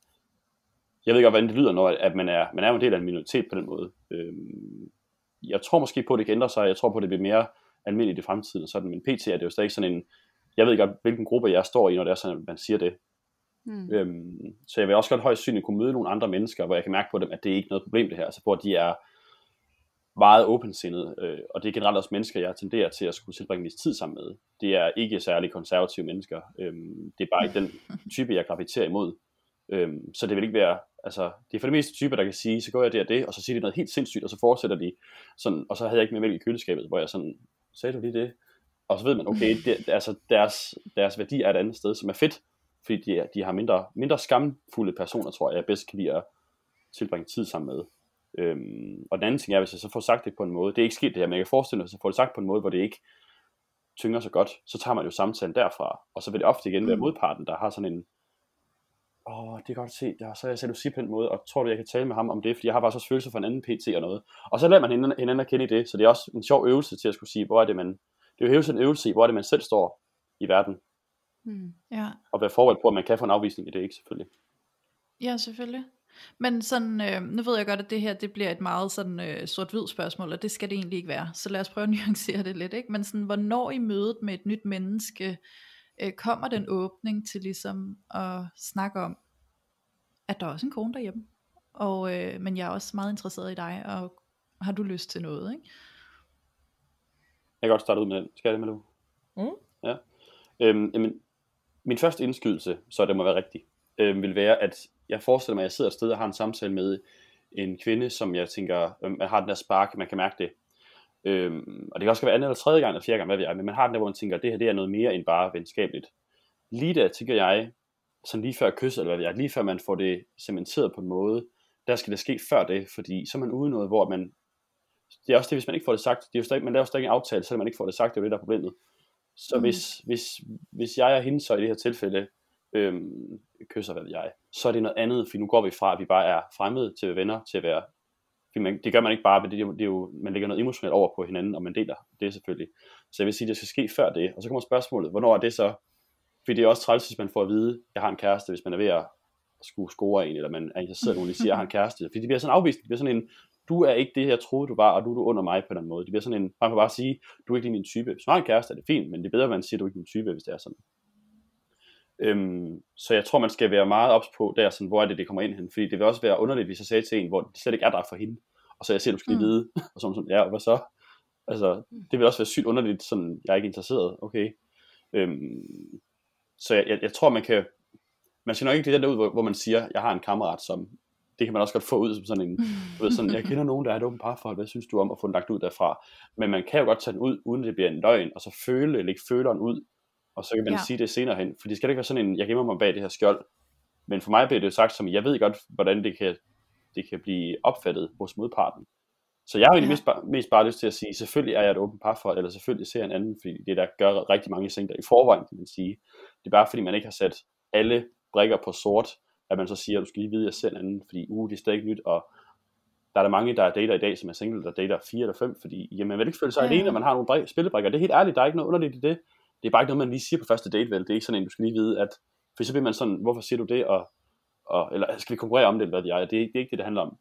jeg ved ikke hvordan det lyder, når at man er, man er en del af en minoritet på den måde. Øhm, jeg tror måske på, at det kan ændre sig. Jeg tror på, at det bliver mere almindeligt i fremtiden. Sådan, men pt. er det jo stadig sådan en, jeg ved ikke hvilken gruppe jeg står i, når det er sådan, at man siger det. Mm. Øhm, så jeg vil også godt højst synligt kunne møde nogle andre mennesker, hvor jeg kan mærke på dem, at det er ikke noget problem det her. Altså hvor de er meget åbensindet, øh, og det er generelt også mennesker, jeg tenderer til at skulle tilbringe min tid sammen med. Det er ikke særlig konservative mennesker. Øhm, det er bare ikke den <laughs> type, jeg graviterer imod. Øhm, så det vil ikke være, altså, det er for det meste typer, der kan sige, så går jeg det og det, og så siger de noget helt sindssygt, og så fortsætter de sådan, og så havde jeg ikke mere mælk i køleskabet, hvor jeg sådan, sagde du lige det? Og så ved man, okay, det, altså, deres, deres værdi er et andet sted, som er fedt, fordi de, de har mindre, mindre skamfulde personer, tror jeg, jeg bedst kan lide at tilbringe tid sammen med. Øhm, og den anden ting er, hvis jeg så får sagt det på en måde, det er ikke sket det her, men jeg kan forestille mig, hvis jeg får det sagt på en måde, hvor det ikke tynger så godt, så tager man jo samtalen derfra, og så vil det ofte igen være mm. modparten, der har sådan en, åh, det er godt set, ja, så er jeg selv på den måde, og tror du, jeg kan tale med ham om det, fordi jeg har bare så følelser for en anden PT og noget. Og så lader man hinanden, hinanden at kende i det, så det er også en sjov øvelse til at skulle sige, hvor er det man, det er jo hele en øvelse i, hvor er det man selv står i verden. Mm, ja. Og være forberedt på, at man kan få en afvisning i det, ikke selvfølgelig. Ja, selvfølgelig. Men sådan, øh, nu ved jeg godt, at det her det bliver et meget sådan øh, sort-hvid spørgsmål, og det skal det egentlig ikke være. Så lad os prøve at <laughs> nuancere det lidt. Ikke? Men sådan, hvornår i mødet med et nyt menneske øh, kommer den åbning til ligesom at snakke om, at der er også en kone derhjemme, og, øh, men jeg er også meget interesseret i dig, og har du lyst til noget? Ikke? Jeg kan godt starte ud med den. Skal jeg det, Malou? Mm. Ja. Øhm, jamen, min første indskydelse, så det må være rigtigt, øh, vil være, at jeg forestiller mig, at jeg sidder et sted og har en samtale med en kvinde, som jeg tænker, øh, har den der spark, man kan mærke det. Øhm, og det kan også være anden eller tredje gang eller fjerde gang, hvad ved jeg, men man har den der, hvor man tænker, at det her det er noget mere end bare venskabeligt. Lige der tænker jeg, sådan lige før kys, eller hvad ved jeg, lige før man får det cementeret på en måde, der skal det ske før det, fordi så er man ude noget, hvor man, det er også det, hvis man ikke får det sagt, det er jo stadig, man laver stadig en aftale, selvom man ikke får det sagt, det er jo det, der er problemet. Så mm. hvis, hvis, hvis jeg er hende så i det her tilfælde, øhm, kysser, hvad ved jeg, så er det noget andet, for nu går vi fra, at vi bare er fremmede til venner, til at være, man, det gør man ikke bare, men det det er jo, man lægger noget emotionelt over på hinanden, og man deler det selvfølgelig. Så jeg vil sige, at det skal ske før det, og så kommer spørgsmålet, hvornår er det så, fordi det er også træls, hvis man får at vide, at jeg har en kæreste, hvis man er ved at skulle score en, eller man er interesseret i nogen, der siger, at jeg har en kæreste, fordi det bliver sådan afvist, det bliver sådan en, du er ikke det, jeg troede, du var, og du er du under mig på den måde. Det bliver sådan en, man kan bare sige, du er ikke min type. Hvis man har en kæreste, er det fint, men det er bedre, at man siger, at du er ikke min type, hvis det er sådan. Øhm, så jeg tror, man skal være meget ops på der, sådan, hvor er det, det kommer ind hen. Fordi det vil også være underligt, hvis jeg sagde til en, hvor det slet ikke er der for hende. Og så jeg siger, du skal lige mm. vide. <laughs> Og så sådan, ja, hvad så? Altså, det vil også være sygt underligt, sådan, jeg er ikke interesseret. Okay. Øhm, så jeg, jeg, jeg, tror, man kan, man skal nok ikke det der ud, hvor, hvor man siger, jeg har en kammerat, som, det kan man også godt få ud som sådan en, du ved, sådan, jeg kender nogen, der er et åbent parforhold, hvad synes du om at få den lagt ud derfra? Men man kan jo godt tage den ud, uden det bliver en løgn, og så føle, lægge føleren ud, og så kan man ja. sige det senere hen. For det skal ikke være sådan en, jeg gemmer mig bag det her skjold. Men for mig bliver det jo sagt som, jeg ved godt, hvordan det kan, det kan blive opfattet hos modparten. Så jeg har egentlig mest, bare, mest bare lyst til at sige, selvfølgelig er jeg et åbent parforhold, eller selvfølgelig ser en anden, fordi det der gør rigtig mange ting der i forvejen, kan man sige. Det er bare fordi, man ikke har sat alle brikker på sort, at man så siger, at du skal lige vide, at jeg ser en anden, fordi uh, det er stadig nyt, og der er der mange, der er dater i dag, som er single, der dater fire eller fem, fordi jamen, man vil ikke føle sig ja. alene, at man har nogle spillebrikker. Det er helt ærligt, der er ikke noget underligt i det det er bare ikke noget, man lige siger på første date, vel? Det er ikke sådan en, du skal lige vide, at for så bliver man sådan, hvorfor siger du det, og, og eller skal vi konkurrere om det, eller hvad det er, det er, det er ikke det, det handler om.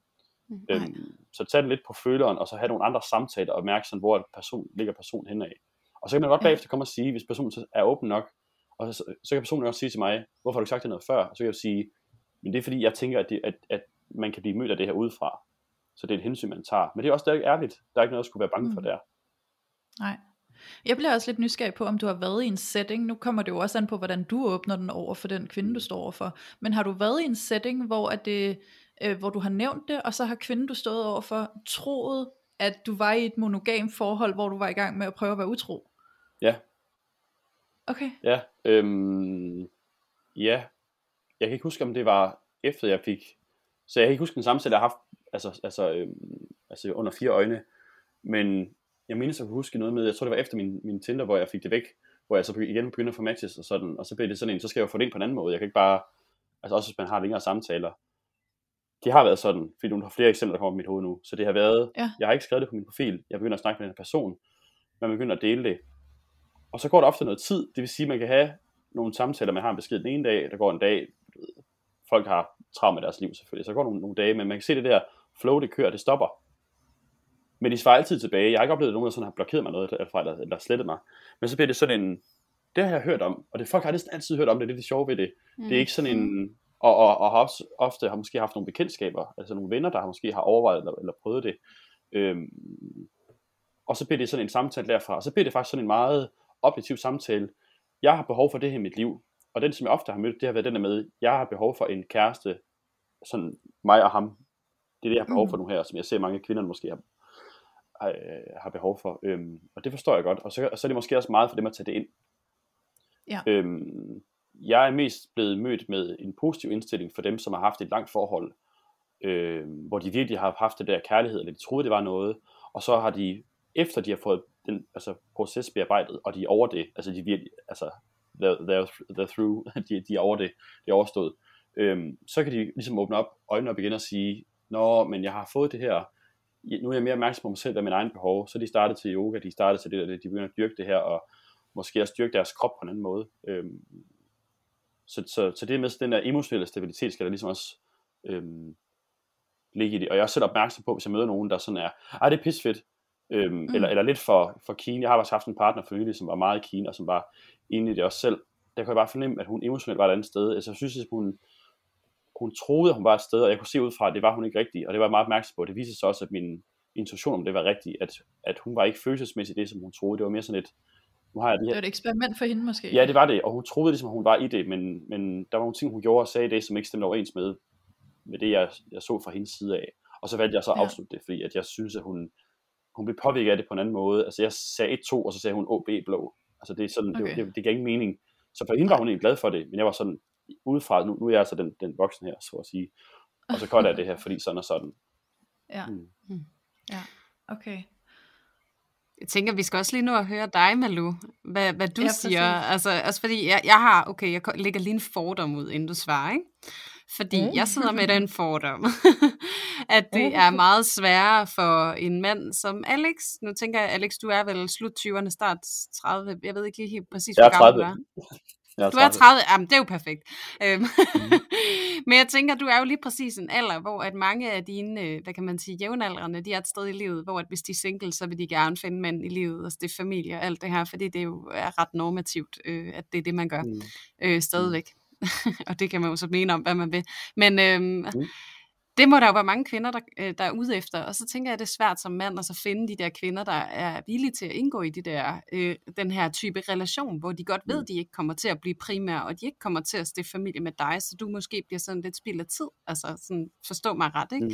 Mm, øhm, så tag det lidt på føleren, og så have nogle andre samtaler, og mærke sådan, hvor person, ligger personen henad. Og så kan man godt bagefter komme og sige, hvis personen er åben nok, og så, så kan personen også sige til mig, hvorfor har du ikke sagt det noget før? Og så kan jeg sige, men det er fordi, jeg tænker, at, det, at, at man kan blive mødt af det her udefra. Så det er et hensyn, man tager. Men det er også der ærligt. Der er ikke noget, at skulle være bange mm. for der. Nej. Jeg bliver også lidt nysgerrig på, om du har været i en setting, nu kommer det jo også an på, hvordan du åbner den over for den kvinde, du står overfor, men har du været i en setting, hvor, at det, øh, hvor du har nævnt det, og så har kvinden, du stod overfor, troet, at du var i et monogam forhold, hvor du var i gang med at prøve at være utro? Ja. Okay. Ja, øhm, ja. Jeg kan ikke huske, om det var efter jeg fik, så jeg kan ikke huske den samtale, jeg har haft, altså, altså, øhm, altså under fire øjne, men jeg mindes at kunne huske noget med, jeg tror det var efter min, min Tinder, hvor jeg fik det væk, hvor jeg så igen begyndte at få matches og sådan, og så blev det sådan en, så skal jeg jo få det ind på en anden måde. Jeg kan ikke bare, altså også hvis man har længere samtaler. Det har været sådan, fordi du har flere eksempler, der kommer på mit hoved nu. Så det har været, Ja. jeg har ikke skrevet det på min profil, jeg begynder at snakke med den her person, man begynder at dele det. Og så går der ofte noget tid, det vil sige, at man kan have nogle samtaler, man har en besked den ene dag, der går en dag, folk har travlt med deres liv selvfølgelig, så går nogle, nogle dage, men man kan se det der flow, det kører, det stopper. Men de svarer altid tilbage. Jeg har ikke oplevet, at nogen der sådan har blokeret mig noget, eller, eller, eller slettet mig. Men så bliver det sådan en, det har jeg hørt om, og det folk har næsten altid hørt om det, det er det sjove ved det. Mm. Det er ikke sådan en, og, og, og har også, ofte har måske haft nogle bekendtskaber, altså nogle venner, der har måske har overvejet eller, eller prøvet det. Øhm, og så bliver det sådan en samtale derfra, og så bliver det faktisk sådan en meget objektiv samtale. Jeg har behov for det her i mit liv, og den, som jeg ofte har mødt, det har været den der med, jeg har behov for en kæreste, sådan mig og ham. Det er det, jeg har behov for nu her, som jeg ser mange kvinder måske har, har, har behov for. Øhm, og det forstår jeg godt. Og så, og så er det måske også meget for dem at tage det ind. Ja. Øhm, jeg er mest blevet mødt med en positiv indstilling for dem, som har haft et langt forhold, øh, hvor de virkelig har haft det der kærlighed, eller de troede, det var noget, og så har de, efter de har fået den altså, proces bearbejdet, og de er over det, altså de virkelig, altså, they're, they're, they're through, <laughs> de, de er over det, det er overstået, øhm, så kan de ligesom åbne op, øjnene op igen og sige, nå, men jeg har fået det her, nu er jeg mere opmærksom på mig selv og min egen behov, så de startede til yoga, de startede til det, de begynder at dyrke det her, og måske også styrke deres krop på en anden måde. Øhm, så, så, så det med den der emotionelle stabilitet, skal der ligesom også øhm, ligge i det. Og jeg er også selv opmærksom på, hvis jeg møder nogen, der sådan er, ej det er pisfedt, øhm, mm. eller, eller lidt for, for keen. Jeg har også haft en partner for nylig, som var meget keen, og som var inde i det også selv. Der kunne jeg bare fornemme, at hun emotionelt var et andet sted. Altså jeg synes, at hun, hun troede, at hun var et sted, og jeg kunne se ud fra, at det var hun ikke rigtigt, og det var jeg meget opmærksom på. Det viste sig også, at min intuition om det var rigtigt, at, at hun var ikke følelsesmæssigt det, som hun troede. Det var mere sådan et, nu har jeg det her. Det var et eksperiment for hende måske. Ja, det var det, og hun troede ligesom, at hun var i det, men, men der var nogle ting, hun gjorde og sagde det, som ikke stemte overens med, med det, jeg, jeg så fra hendes side af. Og så valgte jeg så at afslutte det, fordi at jeg synes, at hun, hun blev påvirket af det på en anden måde. Altså jeg sagde 1-2, og så sagde hun OB blå. Altså det, er sådan. Okay. det, det, det gav ingen mening. Så for hende var hun egentlig glad for det, men jeg var sådan, udefra, nu, nu er jeg altså den, den voksen her, så at sige. Og så cutter jeg det her, fordi sådan og sådan. <laughs> Ja. Mm. ja. Okay. Jeg tænker, vi skal også lige nu at høre dig, Malu, hvad, hvad du Ja, siger. Altså, altså fordi jeg, jeg har, okay, jeg lægger lige en fordom ud, inden du svarer, ikke? Fordi Mm. mm. jeg sidder med den fordom, <laughs> at det er meget sværere for en mand som Alex. Nu tænker jeg, Alex, du er vel slut 20'erne, start 30. Jeg ved ikke lige helt præcis, hvor gammel 30. du er. Jeg er Du er 30, jamen det er jo perfekt. Øhm, <laughs> Men jeg tænker, du er jo lige præcis en alder, hvor at mange af dine, øh, hvad kan man sige, jævnaldrende, de er et sted i livet, hvor at hvis de er single, så vil de gerne finde mænd i livet og stifte familie og alt det her, fordi det jo er ret normativt, øh, at det er det, man gør Mm. øh, stadigvæk. <laughs> og det kan man jo så mene om, hvad man vil. Men øhm, Mm. Det må der jo være mange kvinder, der, øh, der er ude efter. Og så tænker jeg, at det er svært som mand at så finde de der kvinder, der er villige til at indgå i de der, øh, den her type relation, hvor de godt ved, Mm. at de ikke kommer til at blive primære, og de ikke kommer til at stifte familie med dig, så du måske bliver sådan lidt spild af tid. Altså sådan, forstå mig ret, ikke? Mm.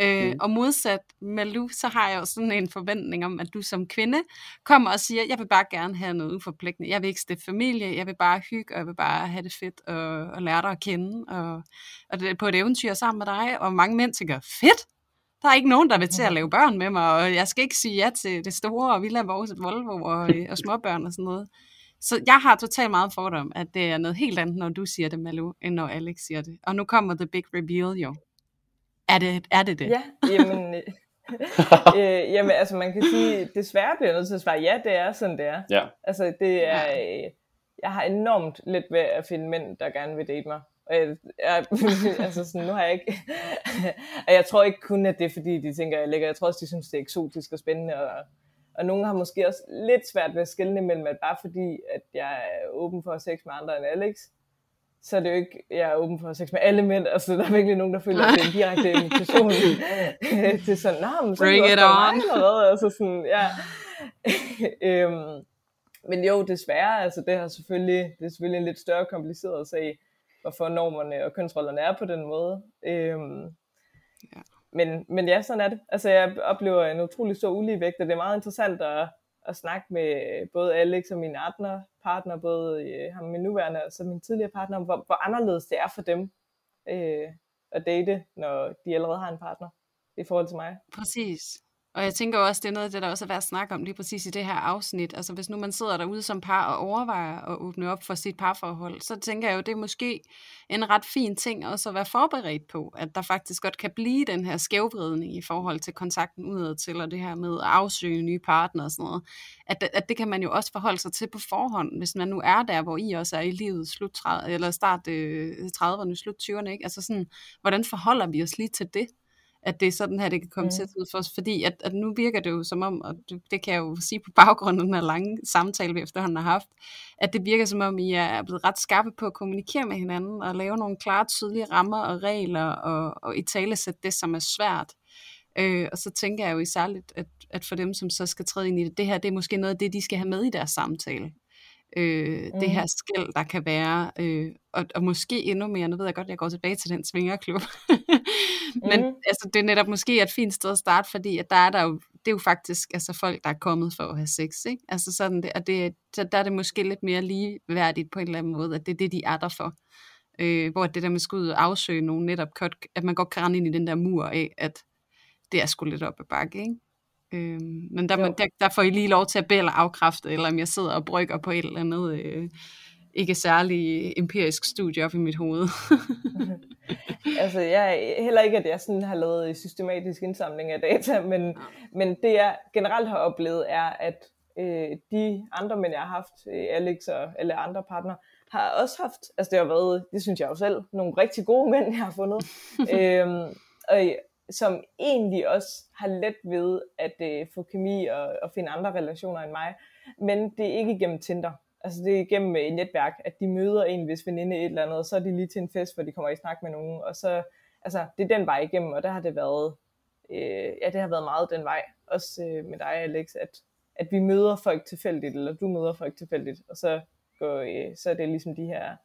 Øh, Mm. og modsat Malu, så har jeg jo sådan en forventning om, at du som kvinde kommer og siger, jeg vil bare gerne have noget uforpligtende. Jeg vil ikke stifte familie, jeg vil bare hygge, og jeg vil bare have det fedt og, og lære dig at kende. Og, og det på et eventyr sammen med dig. Og mange mænd tænker, fedt! Der er ikke nogen, der vil til at lave børn med mig, og jeg skal ikke sige ja til det store, og vi laver vores Volvo og, og småbørn og sådan noget. Så jeg har totalt meget fordom, at det er noget helt andet, når du siger det, Malu, end når Alex siger det. Og nu kommer the big reveal jo. Er det er det? det? Ja, jamen, <laughs> øh, øh, jamen, altså man kan sige, desværre bliver jeg nødt til at svare, ja, det er sådan, det er. Ja. Altså, det er, øh, jeg har enormt let ved at finde mænd, der gerne vil date mig. Og jeg, jeg, <laughs> altså sådan, nu har jeg ikke, <laughs> og jeg tror ikke kun, at det er fordi, de tænker, at jeg er lækker. Jeg tror også, de synes, det er eksotisk og spændende, og, og nogen har måske også lidt svært ved at skelne mellem, at bare fordi, at jeg er åben for sex med andre end Alex, så er det jo ikke, jeg er åben for sex med alle mænd, altså der er <laughs> virkelig nogen, der føler, at det er en direkte invitation <laughs> <laughs> til sådan, nej, men så Bring er it on. mig, eller hvad? Altså sådan, ja. øhm, men jo, desværre, altså det, har selvfølgelig, det er selvfølgelig en lidt større kompliceret sag, hvorfor normerne og kønsrollerne er på den måde. Øhm, Ja. men, men ja, sådan er det. Altså jeg oplever en utrolig stor uligevægt, og det er meget interessant at, at snakke med både Alex og min partner, partner både øh, ham min nuværende og så min tidligere partner, om hvor, hvor anderledes det er for dem øh, at date, når de allerede har en partner i forhold til mig. Præcis. Og jeg tænker også, det er noget af det, der også er værd at snakke om lige præcis i det her afsnit. Altså hvis nu man sidder derude som par og overvejer at åbne op for sit parforhold, så tænker jeg jo, det er måske en ret fin ting også at være forberedt på, at der faktisk godt kan blive den her skævvridning i forhold til kontakten udad til, og det her med at afsøge nye partnere og sådan noget. At, at det kan man jo også forholde sig til på forhånd, hvis man nu er der, hvor I også er i livet, slut 30, eller start øh, 30'erne, slut 20'erne, ikke? Altså sådan, hvordan forholder vi os lige til det? At det er sådan her, det kan komme Mm. til at ud for os, fordi at, at nu virker det jo som om, og det, det kan jeg jo sige på baggrund af den her lange samtale, vi efterhånden har haft, at det virker som om, I er blevet ret skarpe på at kommunikere med hinanden, og lave nogle klare, tydelige rammer og regler, og, og i tale sætte det, som er svært. Øh, og så tænker jeg jo i særligt, at, at for dem, som så skal træde ind i det, det her, det er måske noget af det, de skal have med i deres samtale. Øh, mm. Det Mm. her skæld, der kan være, øh, og, og måske endnu mere, nu ved jeg godt, at jeg går tilbage til den svingerklub, <laughs> men Mm. altså, det er netop måske et fint sted at starte, fordi at der er der jo, det er jo faktisk altså folk, der er kommet for at have sex, ikke? Altså sådan det, og det, så der er det måske lidt mere ligeværdigt på en eller anden måde, at det er det, de er der for. Øh, hvor det der med at skulle ud og afsøge nogen netop, at man godt kan rende ind i den der mur af, at det er sgu lidt op ad bakke, ikke? Øh, men der, man, der, der får I lige lov til at bede eller afkræfte, eller om jeg sidder og brygger på et eller andet øh, ikke særlig empirisk studie op i mit hoved. <laughs> altså jeg er heller ikke, at jeg sådan har lavet systematisk indsamling af data, men, men det jeg generelt har oplevet er, at øh, de andre mænd, jeg har haft, øh, Alex og alle andre partner, har også haft, altså det har været, det synes jeg jo selv, nogle rigtig gode mænd, jeg har fundet, <laughs> øhm, og, som egentlig også har let ved at øh, få kemi og, og finde andre relationer end mig, men det er ikke gennem Tinder. Altså det er gennem et netværk, at de møder en hvis veninde et eller andet, og så er de lige til en fest, hvor de kommer i snak med nogen, og så, altså det er den vej igennem, og der har det været, øh, ja det har været meget den vej, også øh, med dig Alex, at, at vi møder folk tilfældigt, eller du møder folk tilfældigt, og så, går, øh, så er det ligesom de her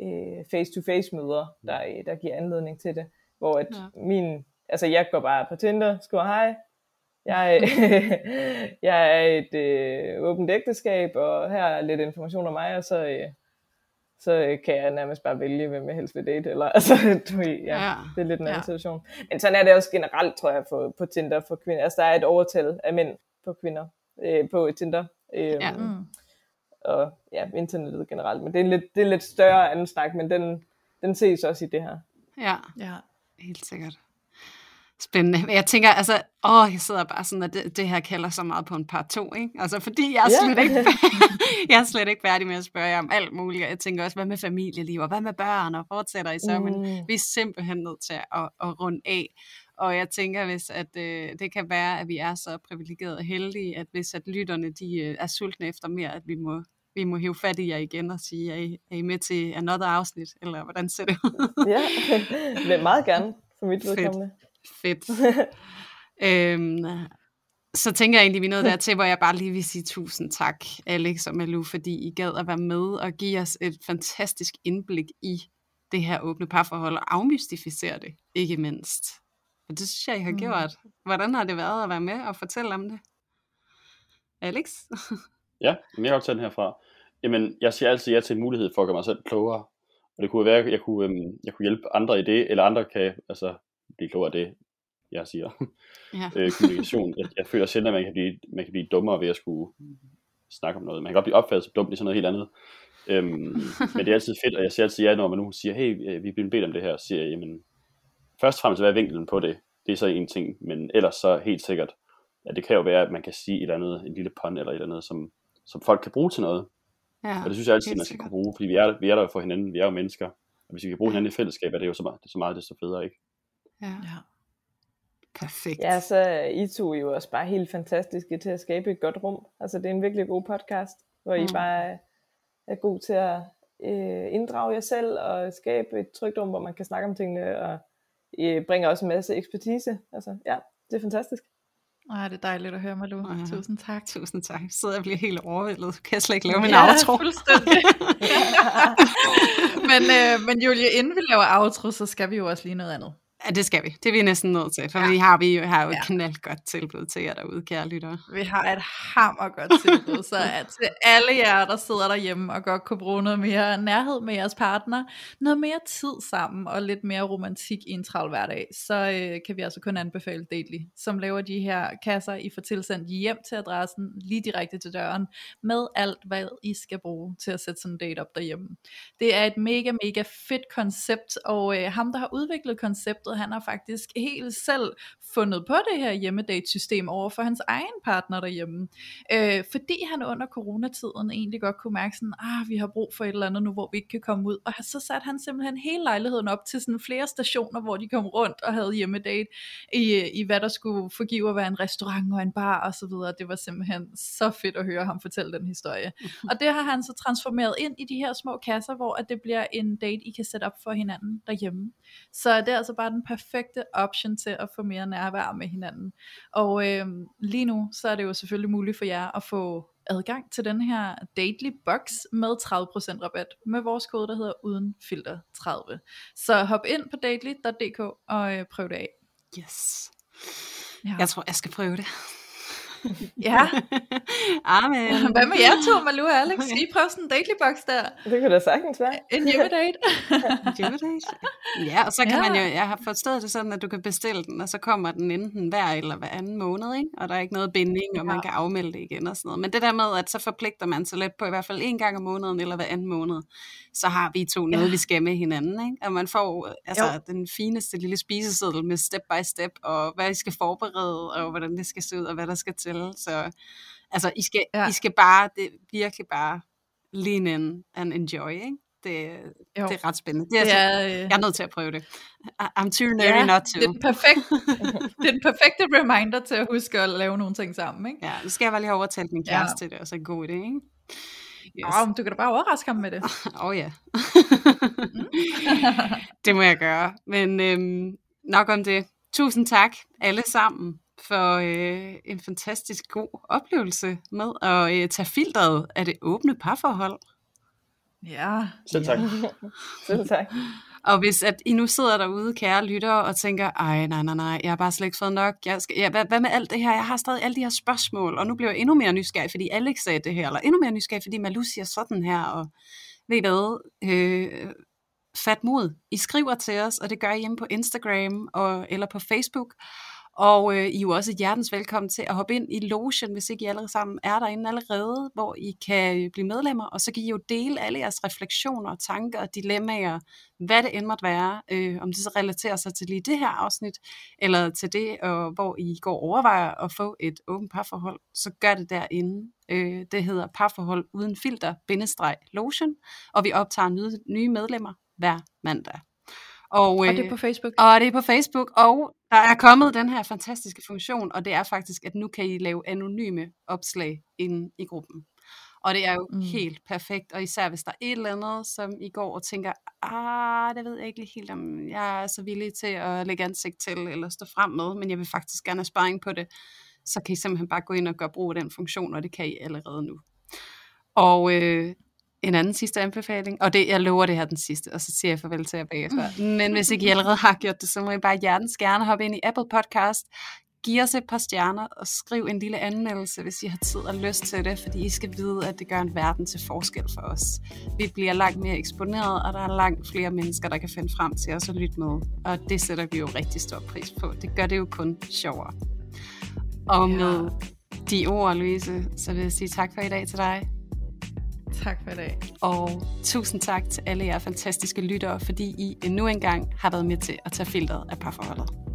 øh, face-to-face møder, der, øh, der giver anledning til det, hvor at Ja. min, altså jeg går bare på Tinder, skriver hej, jeg, <laughs> jeg er et øh, åbent ægteskab, og her er lidt information om mig, og så, øh, så øh, kan jeg nærmest bare vælge, hvem jeg helst vil date. Eller, <laughs> altså, du, ja, Ja, det er lidt en anden ja. ja. situation. Men sådan er det også generelt, tror jeg, på, på Tinder for kvinder. Altså, der er et overtal af mænd på kvinder øh, på Tinder. Øh, Ja. Mm. Og ja, internettet generelt. Men det er en lidt, det er en lidt større anden snak, men den, den ses også i det her. ja. Ja. Helt sikkert. Spændende. Men jeg tænker, altså, åh, jeg sidder bare sådan, at det, det her kalder så meget på en par to, ikke? Altså, fordi jeg er, slet ikke, <laughs> jeg er slet ikke færdig med at spørge jer om alt muligt. Og Jeg tænker også, hvad med familieliv, og hvad med børn, og fortsætter I så? Mm. Men vi er simpelthen nødt til at, at runde af. Og jeg tænker, hvis at, øh, det kan være, at vi er så privilegerede og heldige, at hvis at lytterne de, øh, er sultne efter mere, at vi må, vi må hive fat i jer igen og sige, er I, er I med til another afsnit? Eller hvordan ser det ud? Ja, <laughs> men meget gerne for mit vedkommende. Fedt. <laughs> øhm, så tænker jeg egentlig, vi er nået <laughs> dertil, hvor jeg bare lige vil sige tusind tak, Alex og Malou, fordi I gad at være med og give os et fantastisk indblik i det her åbne parforhold og afmystificere det, ikke mindst. Og det synes jeg, I har Mm. gjort. Hvordan har det været at være med og fortælle om det? Alex? <laughs> Ja, men jeg har optaget den herfra. Jamen, jeg siger altid ja til en mulighed for at gøre mig selv klogere. Og det kunne være, at jeg kunne, øhm, jeg kunne hjælpe andre i det, eller andre kan altså, blive klogere af det, jeg siger. <laughs> Ja. øh, kommunikation. Jeg, jeg føler selv, at man kan, blive, man kan blive dummere ved at skulle snakke om noget. Man kan godt blive opfattet som dum, det er sådan noget helt andet. Øhm, <laughs> men det er altid fedt, og jeg siger altid ja, når man nu siger, hey, øh, vi er blevet bedt om det her, så siger jamen, først og fremmest, hvad er vinklen på det? Det er så en ting, men ellers så helt sikkert, at det kan jo være, at man kan sige et eller andet, en lille pun eller et eller andet, som, som folk kan bruge til noget. ja. Og det synes jeg altid, man skal sikkert. kunne bruge, fordi vi er, vi er der for hinanden, vi er jo mennesker. Og hvis vi kan bruge hinanden i fællesskab, er det jo så meget, det er så meget desto federe, ikke? Ja. Ja. Perfekt. Ja, så er I to jo også bare helt fantastiske til at skabe et godt rum. Altså det er en virkelig god podcast, hvor I Mm. bare er- er god til at, øh, inddrage jer selv og skabe et trygt rum, hvor man kan snakke om tingene, og øh, bringer også en masse ekspertise. Altså, ja, det er fantastisk. Ej, det er dejligt at høre, Malu. Ja. Tusind tak. Tusind tak. Jeg sidder og bliver helt overvældet. Kan jeg slet ikke lave min ja, outro? fuldstændig. <laughs> men, øh, men Julie, inden vi laver outro, så skal vi jo også lige noget andet. Ja, det skal vi. Det er vi næsten nødt til, for Ja. vi har, vi jo, har jo et Ja. knaldgodt tilbud til jer derude, kære lyttere. Vi har et hammer godt tilbud, så at til alle jer, der sidder derhjemme og godt kunne bruge noget mere nærhed med jeres partner, noget mere tid sammen og lidt mere romantik i en travl hverdag, så øh, kan vi altså kun anbefale Dately, som laver de her kasser, I får tilsendt hjem til adressen, lige direkte til døren, med alt, hvad I skal bruge til at sætte sådan en date op derhjemme. Det er et mega, mega fedt koncept, og øh, ham, der har udviklet konceptet, han har faktisk helt selv fundet på det her hjemmedate-system over for hans egen partner derhjemme. Øh, fordi han under coronatiden egentlig godt kunne mærke sådan, ah, vi har brug for et eller andet nu, hvor vi ikke kan komme ud. Og så satte han simpelthen hele lejligheden op til sådan flere stationer, hvor de kom rundt og havde hjemmedate i, i hvad der skulle forgive at være en restaurant og en bar og så videre. Det var simpelthen så fedt at høre ham fortælle den historie. <laughs> Og det har han så transformeret ind i de her små kasser, hvor at det bliver en date, I kan sætte op for hinanden derhjemme. Så det er altså bare den perfekte option til at få mere nærvær med hinanden. Og øh, lige nu, så er det jo selvfølgelig muligt for jer at få adgang til den her Dately Box med 30% rabat med vores kode, der hedder uden filter 30. Så hop ind på dately.dk og øh, prøv det af. Yes. Ja. Jeg tror, jeg skal prøve det. <laughs> ja. Amen. Hvad med jer to, Malu og Alex? <laughs> Skal I prøve sådan en Dately Box der? Det kunne da sagtens være. <laughs> En hjemmedate? Hjemmedate. Ja, og så kan Ja. man jo, jeg har forstået det sådan, at du kan bestille den, og så kommer den enten hver eller hver anden måned, ikke? og der er ikke noget binding, og man Ja. kan afmelde det igen og sådan noget. Men det der med, at så forpligter man sig lidt på i hvert fald en gang om måneden, eller hver anden måned, så har vi to noget, Ja. vi skal med hinanden. Ikke? Og man får altså, Jo. den fineste lille spiseseddel med step by step, og hvad I skal forberede, og hvordan det skal se ud, og hvad der skal til. Så altså, I skal, Ja. I skal bare, det virkelig bare lean in and enjoy, ikke? Det, Jo. det er ret spændende. Det er, Det altså, er, øh, jeg er nødt til at prøve det. I'm too nerdy ja, not to. det er, den perfekt, det er den perfekte reminder til at huske at lave nogle ting sammen. Ikke? Ja, nu skal jeg bare lige have overtalt min Ja. kæreste til det, og så en god idé, ikke? Yes. Oh, du kan da bare overraske ham med det. Åh <laughs> oh, ja. <laughs> det må jeg gøre. Men øhm, nok om det. Tusind tak alle sammen for øh, en fantastisk god oplevelse med at øh, tage filteret af det åbne parforhold. Ja. Selv tak. <laughs> Selv tak. Og hvis at I nu sidder derude, kære lyttere, og tænker, ej, nej, nej, nej, jeg har bare slet ikke fået nok. Jeg skal, ja, hvad, hvad med alt det her? Jeg har stadig alle de her spørgsmål, og nu bliver jeg endnu mere nysgerrig, fordi Alex sagde det her, eller endnu mere nysgerrig, fordi Malu siger sådan her, og ved I hvad, øh, fat mod. I skriver til os, og det gør I hjemme på Instagram og, eller på Facebook. Og øh, I er jo også hjertens velkommen til at hoppe ind i logen, hvis ikke I allerede sammen er derinde allerede, hvor I kan øh, blive medlemmer, og så kan I jo dele alle jeres refleksioner, tanker og dilemmaer, hvad det end måtte være, øh, om det så relaterer sig til lige det her afsnit, eller til det, og hvor I går og overvejer at få et åbent parforhold, så gør det derinde. Øh, det hedder parforhold uden filter, bindestreg, lotion, og vi optager nye, nye medlemmer hver mandag. Og, Og øh, det er på Facebook. og det er på Facebook, og der er kommet den her fantastiske funktion, og det er faktisk, at nu kan I lave anonyme opslag inde i gruppen. Og det er jo Mm. mm. helt perfekt, og især hvis der er et eller andet, som I går og tænker, ah, det ved jeg ikke lige helt, om jeg er så villig til at lægge ansigt til, eller stå frem med, men jeg vil faktisk gerne have sparring på det, så kan I simpelthen bare gå ind og gøre brug af den funktion, og det kan I allerede nu. Og øh, en anden sidste anbefaling, og det, jeg lover det her den sidste, og så siger jeg farvel til jer bagefter. Men hvis ikke I allerede har gjort det, så må I bare hjertens gerne hoppe ind i Apple Podcast, giv os et par stjerner og skriv en lille anmeldelse, hvis I har tid og lyst til det, fordi I skal vide, at det gør en verden til forskel for os. Vi bliver langt mere eksponeret, og der er langt flere mennesker, der kan finde frem til os og lytte med, og det sætter vi jo rigtig stor pris på. Det gør det jo kun sjovere. Og med de ord, Louise, så vil jeg sige tak for i dag til dig. Tak for i dag. Og tusind tak til alle jer fantastiske lyttere, fordi I endnu engang har været med til at tage filteret af parforholdet.